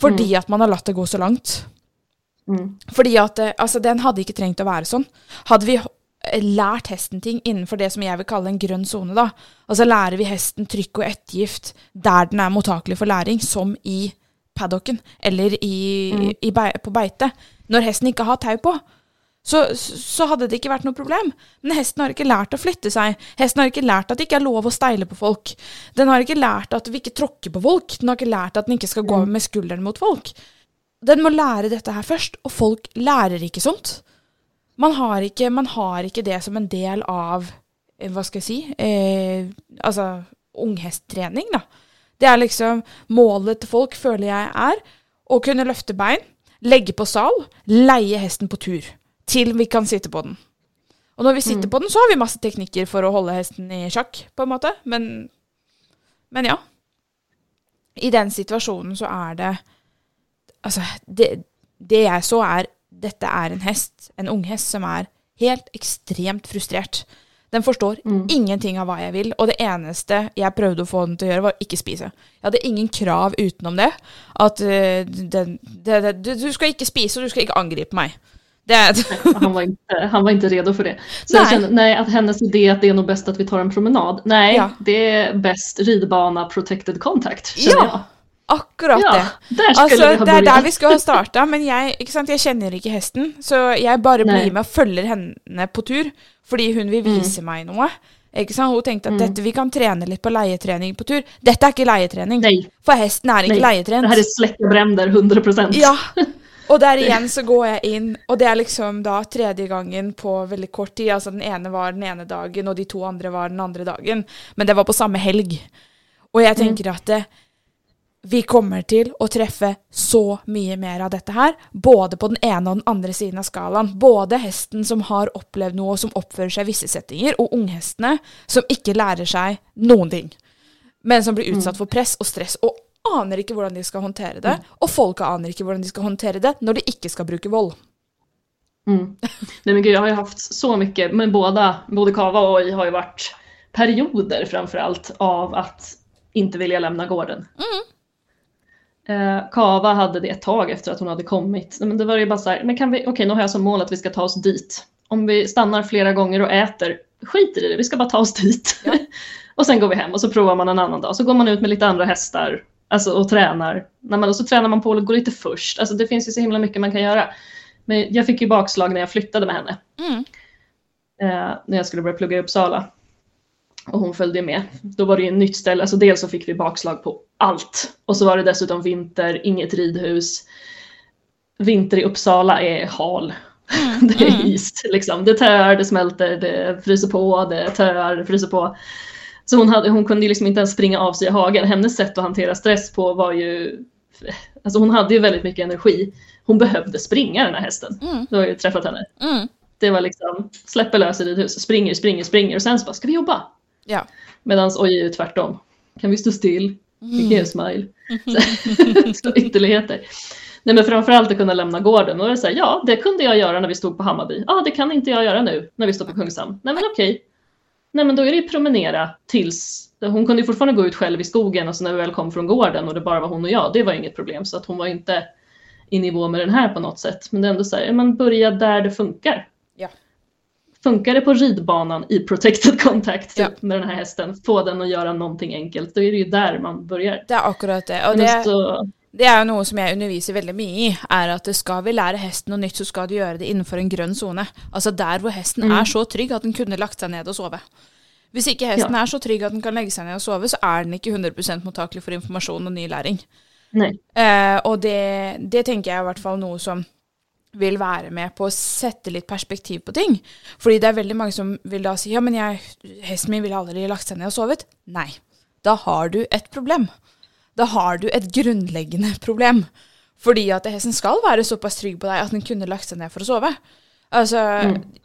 fordi at man har latt det gå så langt. Mm. Fordi at eh, altså, den hadde ikke trengt å være sånn. Hadde vi lært hesten ting innenfor det som jeg vil kalle en grønn sone, da, altså lærer vi hesten trykk og ettergift der den er mottakelig for læring, som i paddocken eller i, i bei, på beite, når hesten ikke har tau på, så, så hadde det ikke vært noe problem. Men hesten har ikke lært å flytte seg. Hesten har ikke lært at det ikke er lov å steile på folk. Den har ikke lært at vi ikke tråkker på folk. Den har ikke lært at den ikke skal gå med skulderen mot folk. Den må lære dette her først, og folk lærer ikke sånt. Man har ikke, man har ikke det som en del av eh, Hva skal jeg si eh, Altså unghesttrening, da. Det er liksom Målet til folk, føler jeg, er å kunne løfte bein, legge på sal, leie hesten på tur. Til vi kan sitte på den. Og når vi sitter på den, så har vi masse teknikker for å holde hesten i sjakk, på en måte. Men, men ja. I den situasjonen så er det Altså, det, det jeg så, er Dette er en hest, en unghest, som er helt ekstremt frustrert. Den forstår ingenting av hva jeg vil, og det eneste jeg prøvde å få den å gjøre, var å ikke spise. Jeg hadde ingen krav utenom det. At eh, den, det, det, du, skal ikke spise, og du skal ikke angripe meg. Han var, inte, han var inte redo för det. Så Nej. jag kände, nej, att hennes idé att det är nog bäst att vi tar en promenad. Nej, Ja. det är bäst ridbana protected contact, Ja, jag. akkurat Ja, det. där ha det er der börjat. vi skulle ha starta, men jeg, ikke sant, jeg kjenner ikke hesten. Så jeg bare Nei. blir med og følger henne på tur, fordi hun vil vise meg noe. Ikke sant? Hun tenkte at dette, vi kan trene litt på leietrening på tur. Dette er ikke leietrening, Nej, for hesten er ikke nej. leietrent. Det här är släcka bränder 100%. Ja. (laughs) Og der igjen så går jeg inn, og det er liksom da tredje gangen på veldig kort tid. Altså den ene var den ene dagen, og de to andre var den andre dagen. Men det var på samme helg. Og jeg tenker at det, vi kommer til å treffe så mye mer av dette her, både på den ene og den andre siden av skalaen. Både hesten som har opplevd noe, og som oppfører seg i visse settinger, og unghestene som ikke lærer seg noen ting, men som blir utsatt for press og stress, og aner ikke hvordan de skal håndtere det. Og folka aner ikke hvordan de skal håndtere det når de ikke skal bruke vold. Mm. Nej men gud, jag har ju haft så mycket, men båda, både Kava och Oj har ju varit perioder framförallt av att inte vilja lämna gården. Eh, Kava hade det ett tag efter att hon hade kommit. Men det var ju bara så här, men kan vi, okej nu har jag som mål att vi ska ta oss dit. Om vi stannar flera gånger och äter, skiter i det, vi ska bara ta oss dit. (laughs) och sen går vi hem och så provar man en annan dag. Så går man ut med lite andra hästar alltså, och tränar. Nej, men, och så tränar man på att gå lite först. Alltså, det finns ju så himla mycket man kan göra. Men jag fick ju bakslag när jag flyttade med henne. Mm. Eh, när jag skulle börja plugga i Uppsala. Och hon följde med. Då var det ju ett nytt ställe. Alltså dels så fick vi bakslag på allt. Och så var det dessutom vinter, inget ridhus. Vinter i Uppsala är hal. (laughs) det är is liksom. Det tör, det smälter, det fryser på, det tör, det fryser på. Så hon, hade, hon kunde ju liksom inte ens springa av sig i hagen. Hennes sätt att hantera stress på var ju... Alltså hon hade ju väldigt mycket energi. Hon behövde springa den här hästen. Mm. Du har ju träffat henne. Mm. Det var liksom, släpper lös i ridhuset, springer, springer, springer och sen så bara, ska vi jobba? Ja. Medan oj är ju tvärtom. Kan vi stå still? Vi kan ge en smile. (laughs) Så ytterligheter. Nej men framförallt att kunna lämna gården och det är så här, ja det kunde jag göra när vi stod på Hammarby. Ja det kan inte jag göra nu när vi står på Kungshamn. Nej men okej. Nej men då är det ju promenera tills, hon kunde ju fortfarande gå ut själv i skogen och så när vi väl kom från gården och det bara var hon och jag, det var inget problem. Så att hon var inte i nivå med den här på något sätt. Men det är ändå så här, man börjar där det funkar. Ja. Funkar det på ridbanan i protected contact typ, Ja. med den här hästen, få den att göra någonting enkelt, då är det ju där man börjar. Det er akkurat det. Men det, så, det er jo noe som jeg underviser veldig mye i, er at det skal vi lære hesten noe nytt, så skal du gjøre det innenfor en grønn sone. Altså der hvor hesten Mm. er så trygg at den kunne lagt seg ned og sove. Hvis ikke hesten er så trygg at den kan legge seg ned og sove, så er den ikke 100% mottakelig for informasjon og ny læring. nej. Eh, og det, det tenker jeg i hvert fall noe som vil være med på å sette litt perspektiv på ting. Fordi det er veldig mange som vil da si ja, men jeg, hesten min ville aldri lagt seg ned og sovet. Nei. Da har du et problem. Da har du et grunnleggende problem. Fordi at hesten skal være såpass trygg på deg at den kunne lagt seg ned for å sove. Altså,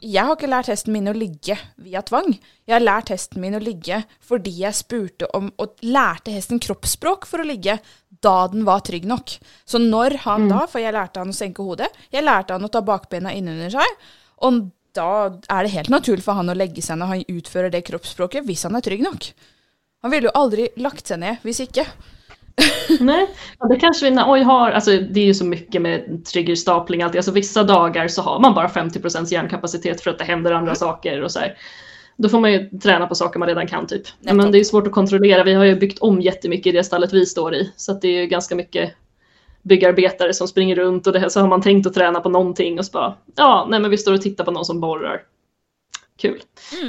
jeg har ikke lært hesten min å ligge via tvang. Jeg har lært hesten min å ligge fordi jeg spurte om og lærte hesten kroppsspråk for å ligge da den var trygg nok. Så når han da, for jeg lærte han å senke hodet, jeg lærte han å ta bakbena innunder seg, og da er det helt naturlig for han å legge seg når han utfører det kroppsspråket, hvis han er trygg nok. Han ville jo aldri lagt seg ned hvis ikke. (laughs) Nej, ja, det kanske vi när oj har, alltså det är ju så mycket med triggerstapling alltid, alltså vissa dagar så har man bara 50% hjärnkapacitet för att det händer andra saker och så här. Då får man ju träna på saker man redan kan typ. Men det är svårt att kontrollera, vi har ju byggt om jättemycket i det stallet vi står i, så det är ju ganska mycket byggarbetare som springer runt och det så har man tänkt att träna på någonting och så bara, ja, nej men vi står och tittar på någon som borrar. Kul.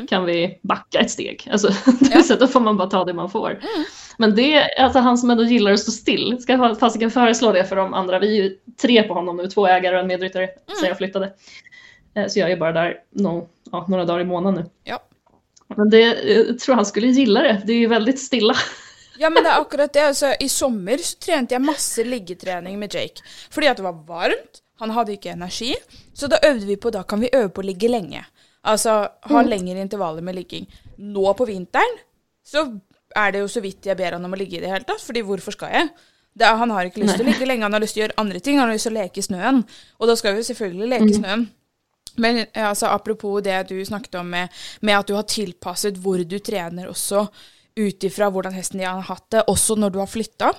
Kan vi backa ett steg? Alltså, (laughs) Ja. så då får man bara ta det man får. Men det, alltså han som ändå gillar att stå still, ska jag fasiken föreslå det för de andra. Vi är ju tre på honom nu, två ägare och en medryttare sen jag flyttade. Eh, Så jag är bara där no, ja, några dagar i månaden nu. Ja. Men det jag tror han skulle gilla det, det är ju väldigt stilla. (laughs) Ja, men det er akkurat det. Altså, I sommer så trente jeg masse liggetrening med Jake. Fordi at det var varmt, han hadde ikke energi. Så da øvde vi på da kan vi øve på å ligge lenge. Altså ha lengre intervaller med ligging. Nå på vinteren så er det jo så vidt jeg ber han om å ligge i det hele tatt, fordi hvorfor skal jeg? Det han har ikke lyst til å ligge lenge, han har lyst til å gjøre andre ting. Han har lyst til å leke i snøen. Og da skal vi jo selvfølgelig leke i snøen. Men eh, altså, apropos det du snakket om med, med at du har tilpasset hvor du trener også, ut ifra hvordan hesten din har hatt det, også når du har flytta.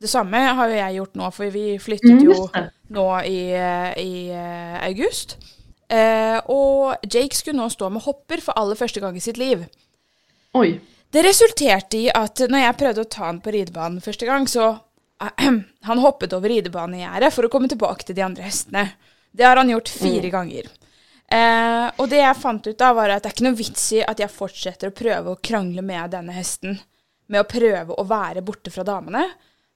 Det samme har jo jeg gjort nå, for vi flyttet Mm, jo nå i, eh, i eh, august. Eh, og Jake skulle nå stå med hopper for aller første gang i sitt liv. Oj. Det resulterte i at når jeg prøvde å ta han på ridebanen første gang, så (clears throat) Han hoppet over ridebanegjerdet for å komme tilbake til de andre hestene. Det har han gjort fire ganger. Eh, og det jeg fant ut av, var at det er ikke noe vits i at jeg fortsetter å prøve å krangle med denne hesten, med å prøve å være borte fra damene,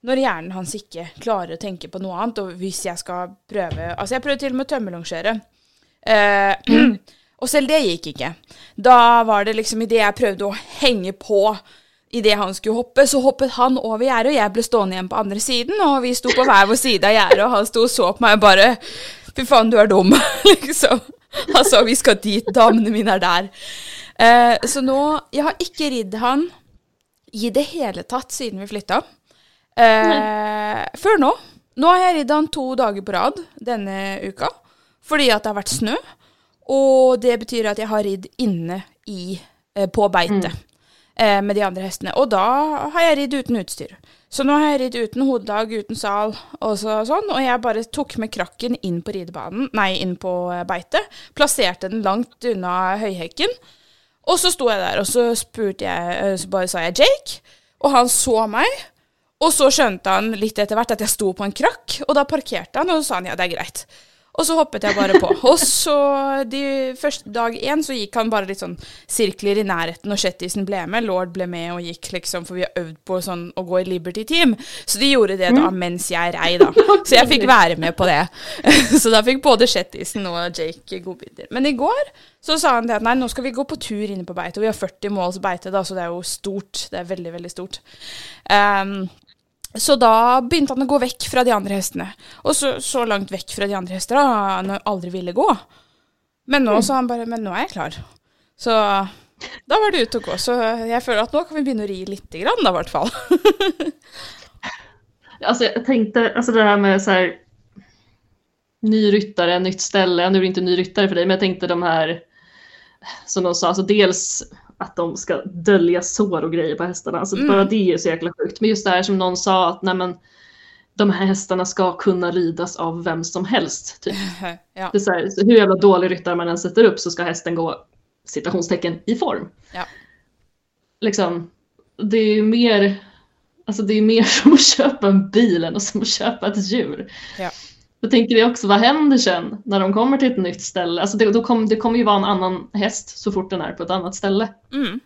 når hjernen hans ikke klarer å tenke på noe annet. Og hvis jeg skal prøve Altså, jeg prøvde til og med å tømmerlongere. Eh, (clears throat) og selv det gikk ikke. Da var det liksom idet jeg prøvde å henge på idet han skulle hoppe, så hoppet han over gjerdet, og jeg ble stående igjen på andre siden, og vi sto på hver vår side av gjerdet, og han sto og så på meg og bare Fy faen, du er dum, (laughs) liksom. Han sa vi skal dit, damene mine er der. Eh, så nå Jeg har ikke ridd han i det hele tatt siden vi flytta. Eh, før nå. Nå har jeg ridd han to dager på rad denne uka. Fordi at det har vært snø, og det betyr at jeg har ridd inne i, eh, på beite eh, med de andre hestene. Og da har jeg ridd uten utstyr. Så nå har jeg ridd uten hodelag, uten sal og så, sånn, og jeg bare tok med krakken inn på ridebanen, nei, inn på eh, beitet, plasserte den langt unna høyhekken, og så sto jeg der, og så spurte jeg, så bare sa jeg Jake, og han så meg, og så skjønte han litt etter hvert at jeg sto på en krakk, og da parkerte han, og så sa han ja, det er greit. Og så hoppet jeg bare på. Og så de første dag én så gikk han bare litt sånn sirkler i nærheten, og Shettisen ble med. Lord ble med og gikk, liksom, for vi har øvd på sånn å gå i Liberty Team. Så de gjorde det da mens jeg rei, da. Så jeg fikk være med på det. (laughs) Så da fikk både Shettisen og Jake godbiter. Men i går så sa han det at nei, nå skal vi gå på tur inne på beite. Og vi har 40 måls beite, da, så det er jo stort. Det er veldig, veldig stort. Um, så da begynte han å gå vekk fra de andre hestene. Og så, så langt vekk fra de andre hestene han aldri ville gå. Men nå sa han bare Men nå er jeg klar. Så da var det ute å gå. Så jeg føler at nå kan vi begynne å ri lite grann, da, i hvert fall. (laughs) Alltså jag tänkte, alltså det här med så här ny ryttare, nytt ställe, nu är det inte ny ryttare för dig, men jag tänkte de här som de sa, alltså dels att de ska dölja sår och grejer på hästarna, alltså Mm. bara det är så jäkla sjukt. Men just det här som någon sa att nej men de här hästarna ska kunna ridas av vem som helst. Typ. (laughs) ja. Det är så här, så hur jävla dålig ryttare man än sätter upp så ska hästen gå citationstecken i form. Ja. Liksom, det är ju mer, alltså det är mer (laughs) som att köpa en bil än som att köpa ett djur. Ja. Jag tänker det också, vad händer sen när de kommer till ett nytt ställe? Alltså det, då kom, det kommer ju vara en annan häst så fort den är på ett annat ställe. Mm.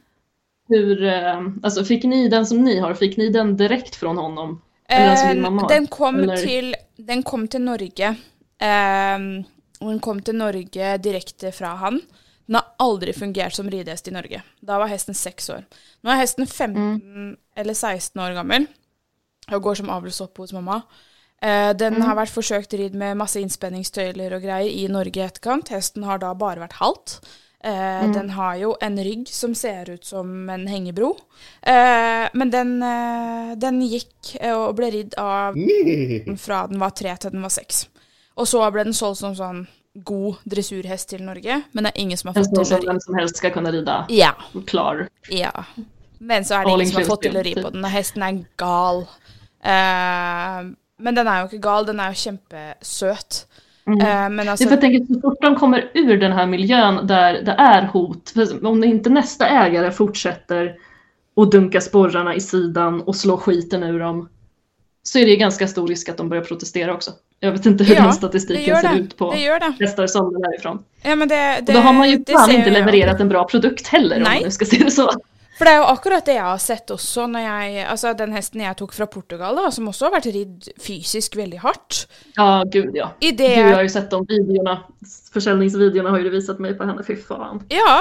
Hur, eh, alltså fick ni den som ni har, fick ni den direkt från honom? Eller den som din Eh, mamma har? den, kom Eller- til, den kom til Norge. Eh, den kom til Norge direkte fra han. Den har aldri fungert som ridehest i Norge. Da var hesten seks år. Nå er hesten 15 eller 16 år gammel og går som avlsopp hos mamma. Eh, den har vært forsøkt ridd med masse innspenningstøyler og greier i Norge i etterkant. Hesten har da bare vært halvt. Eh, Den har jo en rygg som ser ut som en hengebro. Eh, men den, eh, den gikk og ble ridd av fra den var tre til den var seks. Og så ble den solgt som sånn god dressurhest til Norge, men det er ingen som har fått til å som ri. vem som helst ska kunna rida Ja, klar. ja. Men så er det ingen som har fått til å ri på den, og hesten er gal. Eh, men den er jo ikke gal, den er jo kjempesøt. Mm. Eh, men är för jag tänker så fort de kommer ur den här miljön där det är hot, om inte nästa ägare fortsätter och dunka sporrarna i sidan och slå skiten ur dem så är det ju ganska stor risk att de börjar protestera också. Jag vet inte hur Ja, den statistiken ser det. ut på hästar som den härifrån. Ja, men det, Och det, då har man ju fan inte levererat en bra produkt heller om Nej. man nu ska se det så. For det er jo akkurat det jeg har sett også når jeg Altså den hesten jeg tok fra Portugal, da, som også har vært ridd fysisk veldig hardt. Ja, gud ja. I det jag har ju sett de videorna. Försäljningsvideorna har ju du visat mig på henne, fy fan. Ja.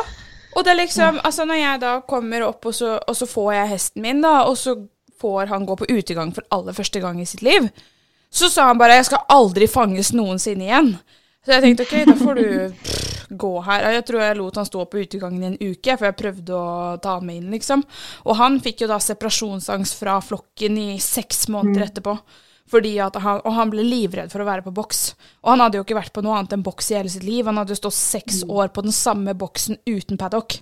Og det er liksom Altså når jeg da kommer opp, og så, og så får jeg hesten min, da, og så får han gå på utegang for aller første gang i sitt liv, så sa han bare 'Jeg skal aldri fanges noensinne igjen'. Så jeg tenkte ok, da får du (laughs) gå her. Og Jeg tror jeg lot han stå på utegangen i en uke, for jeg prøvde å ta med inn, liksom. Og han fikk jo da separasjonsangst fra flokken i seks måneder etterpå. Fordi at han, og han ble livredd for å være på boks. Og han hadde jo ikke vært på noe annet enn boks i hele sitt liv. Han hadde jo stått seks år på den samme boksen uten paddock.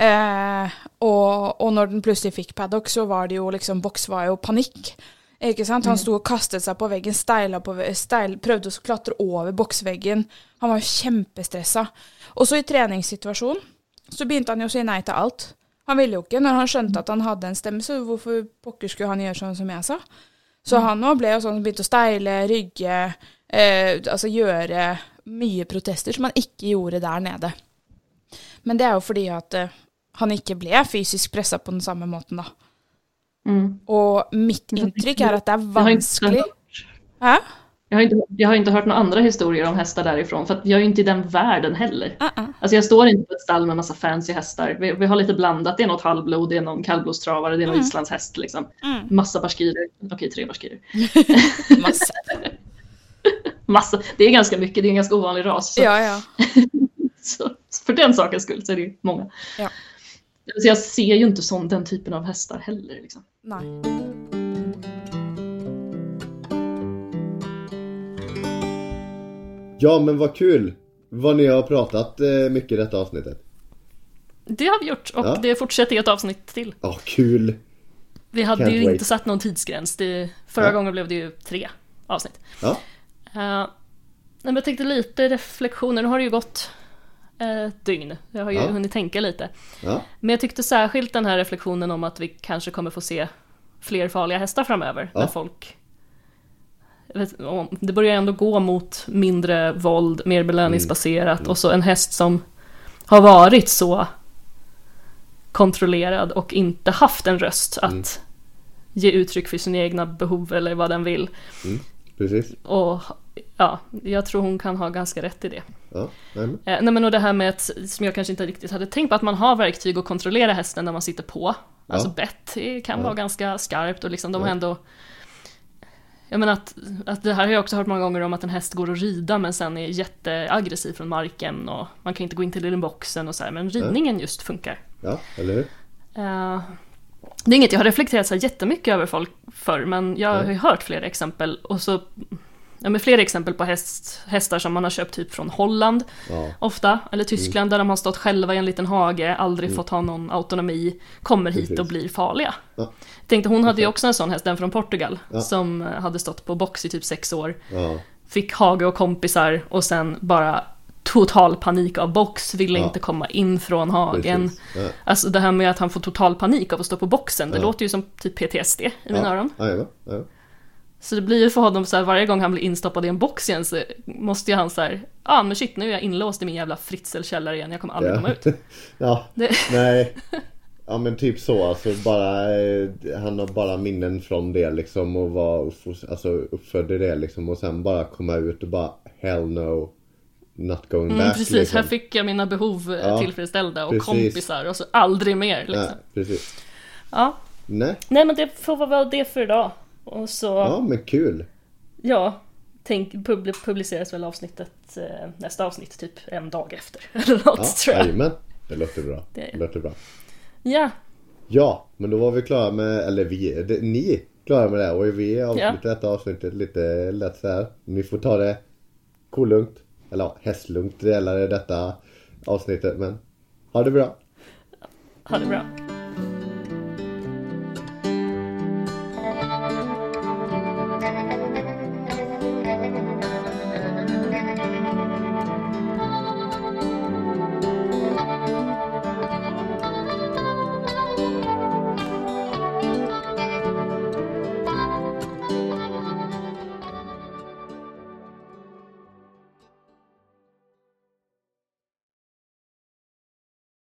Eh, og, og når den plutselig fikk paddock, så var det jo liksom Boks var jo panikk. Ikke sant? Han sto og kastet seg på veggen, på ve- steil, prøvde å klatre over boksveggen. Han var kjempestressa. Og så i treningssituasjonen så begynte han jo å si nei til alt. Han ville jo ikke. Når han skjønte at han hadde en stemme, så hvorfor pokker skulle han gjøre sånn som jeg sa? Så han òg ble jo sånn som begynte å steile, rygge, eh, altså gjøre mye protester som han ikke gjorde der nede. Men det er jo fordi at eh, han ikke ble fysisk pressa på den samme måten, da. Mm. Og mitt inntrykk er at det Jag hört, Hæ? jag, har inte, jag har inte hört några andra historier om hästar därifrån för att jag är ju inte i den världen heller. Uh-uh. Alltså jag står inte på ett stall med massa fancy hästar. Vi, vi har lite blandat. Det är något halvblod, det är någon kallblodstravare, det är någon Mm. islandshäst liksom. Mm. Massa barskirer. Okej, tre barskirer. (laughs) Masse. (laughs) Massa. Det är ganska mycket, det är en ganska ovanlig ras. Så, Ja, ja. (laughs) så för den sakens skull så är det ju många. Ja. Så jag ser ju inte sån, den typen av hästar heller. Liksom. Nei. Ja men vad kul! Vad ni har pratat eh, mycket i detta avsnittet. Det har vi gjort och Ja. det fortsätter ett avsnitt till. Ja, kul! Vi hade Can't ju wait. inte satt någon tidsgräns. Det, förra Ja. gången blev det ju tre avsnitt. Ja, Uh, nej, men jag tänkte lite reflektioner. Nu har det ju gått ett dygn. Jag har ju Ja. hunnit tänka lite. ja, Men jag tyckte särskilt den här reflektionen om att vi kanske kommer få se fler farliga hästar framöver. Ja. När folk... vet, Det börjar ändå gå mot mindre våld, mer belöningsbaserat Mm. och så en häst som har varit så kontrollerad och inte haft en röst att Mm. ge uttryck för sina egna behov eller vad den vill. precis. Och ja, jag tror hon kan ha ganska rätt i det. Ja, men. Eh, nej men och det här med att, som jag kanske inte riktigt hade tänkt på, att man har verktyg att kontrollera hästen när man sitter på. Alltså bett kan Ja. vara ganska skarpt och liksom de har Ja. ändå Jag menar att, att det här har jag också hört många gånger om att en häst går och rida men sen är jätteaggressiv från marken och man kan inte gå in till den boxen och så här, men ridningen just funkar. Ja, eller hur? Eh, det är inget jag har reflekterat så här jättemycket över folk för men jag har ju hört flera exempel och så Ja, med flera exempel på häst, hästar som man har köpt typ från Holland Ja, ofta, eller Tyskland där de har stått själva i en liten hage, aldrig fått ha någon autonomi, kommer hit Precis. och blir farliga. Ja. Jag tänkte hon hade ju också en sån häst, den från Portugal, Ja. som eh, hade stått på box i typ sex år, fick hage och kompisar och sen bara total panik av box, ville inte komma in från hagen. Alltså det här med att han får total panik av att stå på boxen, det låter ju som typ PTSD i mina öron. Ja, ja. Så det blir ju för honom så här varje gång han blir instoppad i en box igen så måste ju han så här, ja ah, men shit nu är jag inlåst i min jävla fritzelkällare igen, jag kommer aldrig komma ut. (laughs) ja, Det, nej. (laughs) Ja men typ så alltså bara eh, Han har bara minnen från det liksom och var uppfos- alltså, uppfödd i det liksom och sen bara komma ut och bara Hell no Not going mm, back precis, liksom. här fick jag mina behov eh, Ja, tillfredsställda och precis. kompisar och så aldrig mer liksom. Nej, precis. Ja. Nej, Nej men det får vara det för idag. Och så, ja ja, men kul. tänk, publi- publiceras väl avsnittet, eh, nästa avsnitt typ en dag efter. (laughs) Eller något Ja, tror jag. jajamän. Det låter bra. Det- Det låter bra. Ja, Ja, men då var vi klara med, eller vi, det, ni klara med det och vi avslutar detta avsnittet lite lätt så här. Ni får ta det kolugnt, eller ja, hästlugnt delar i detta avsnittet men ha det bra. ha det bra.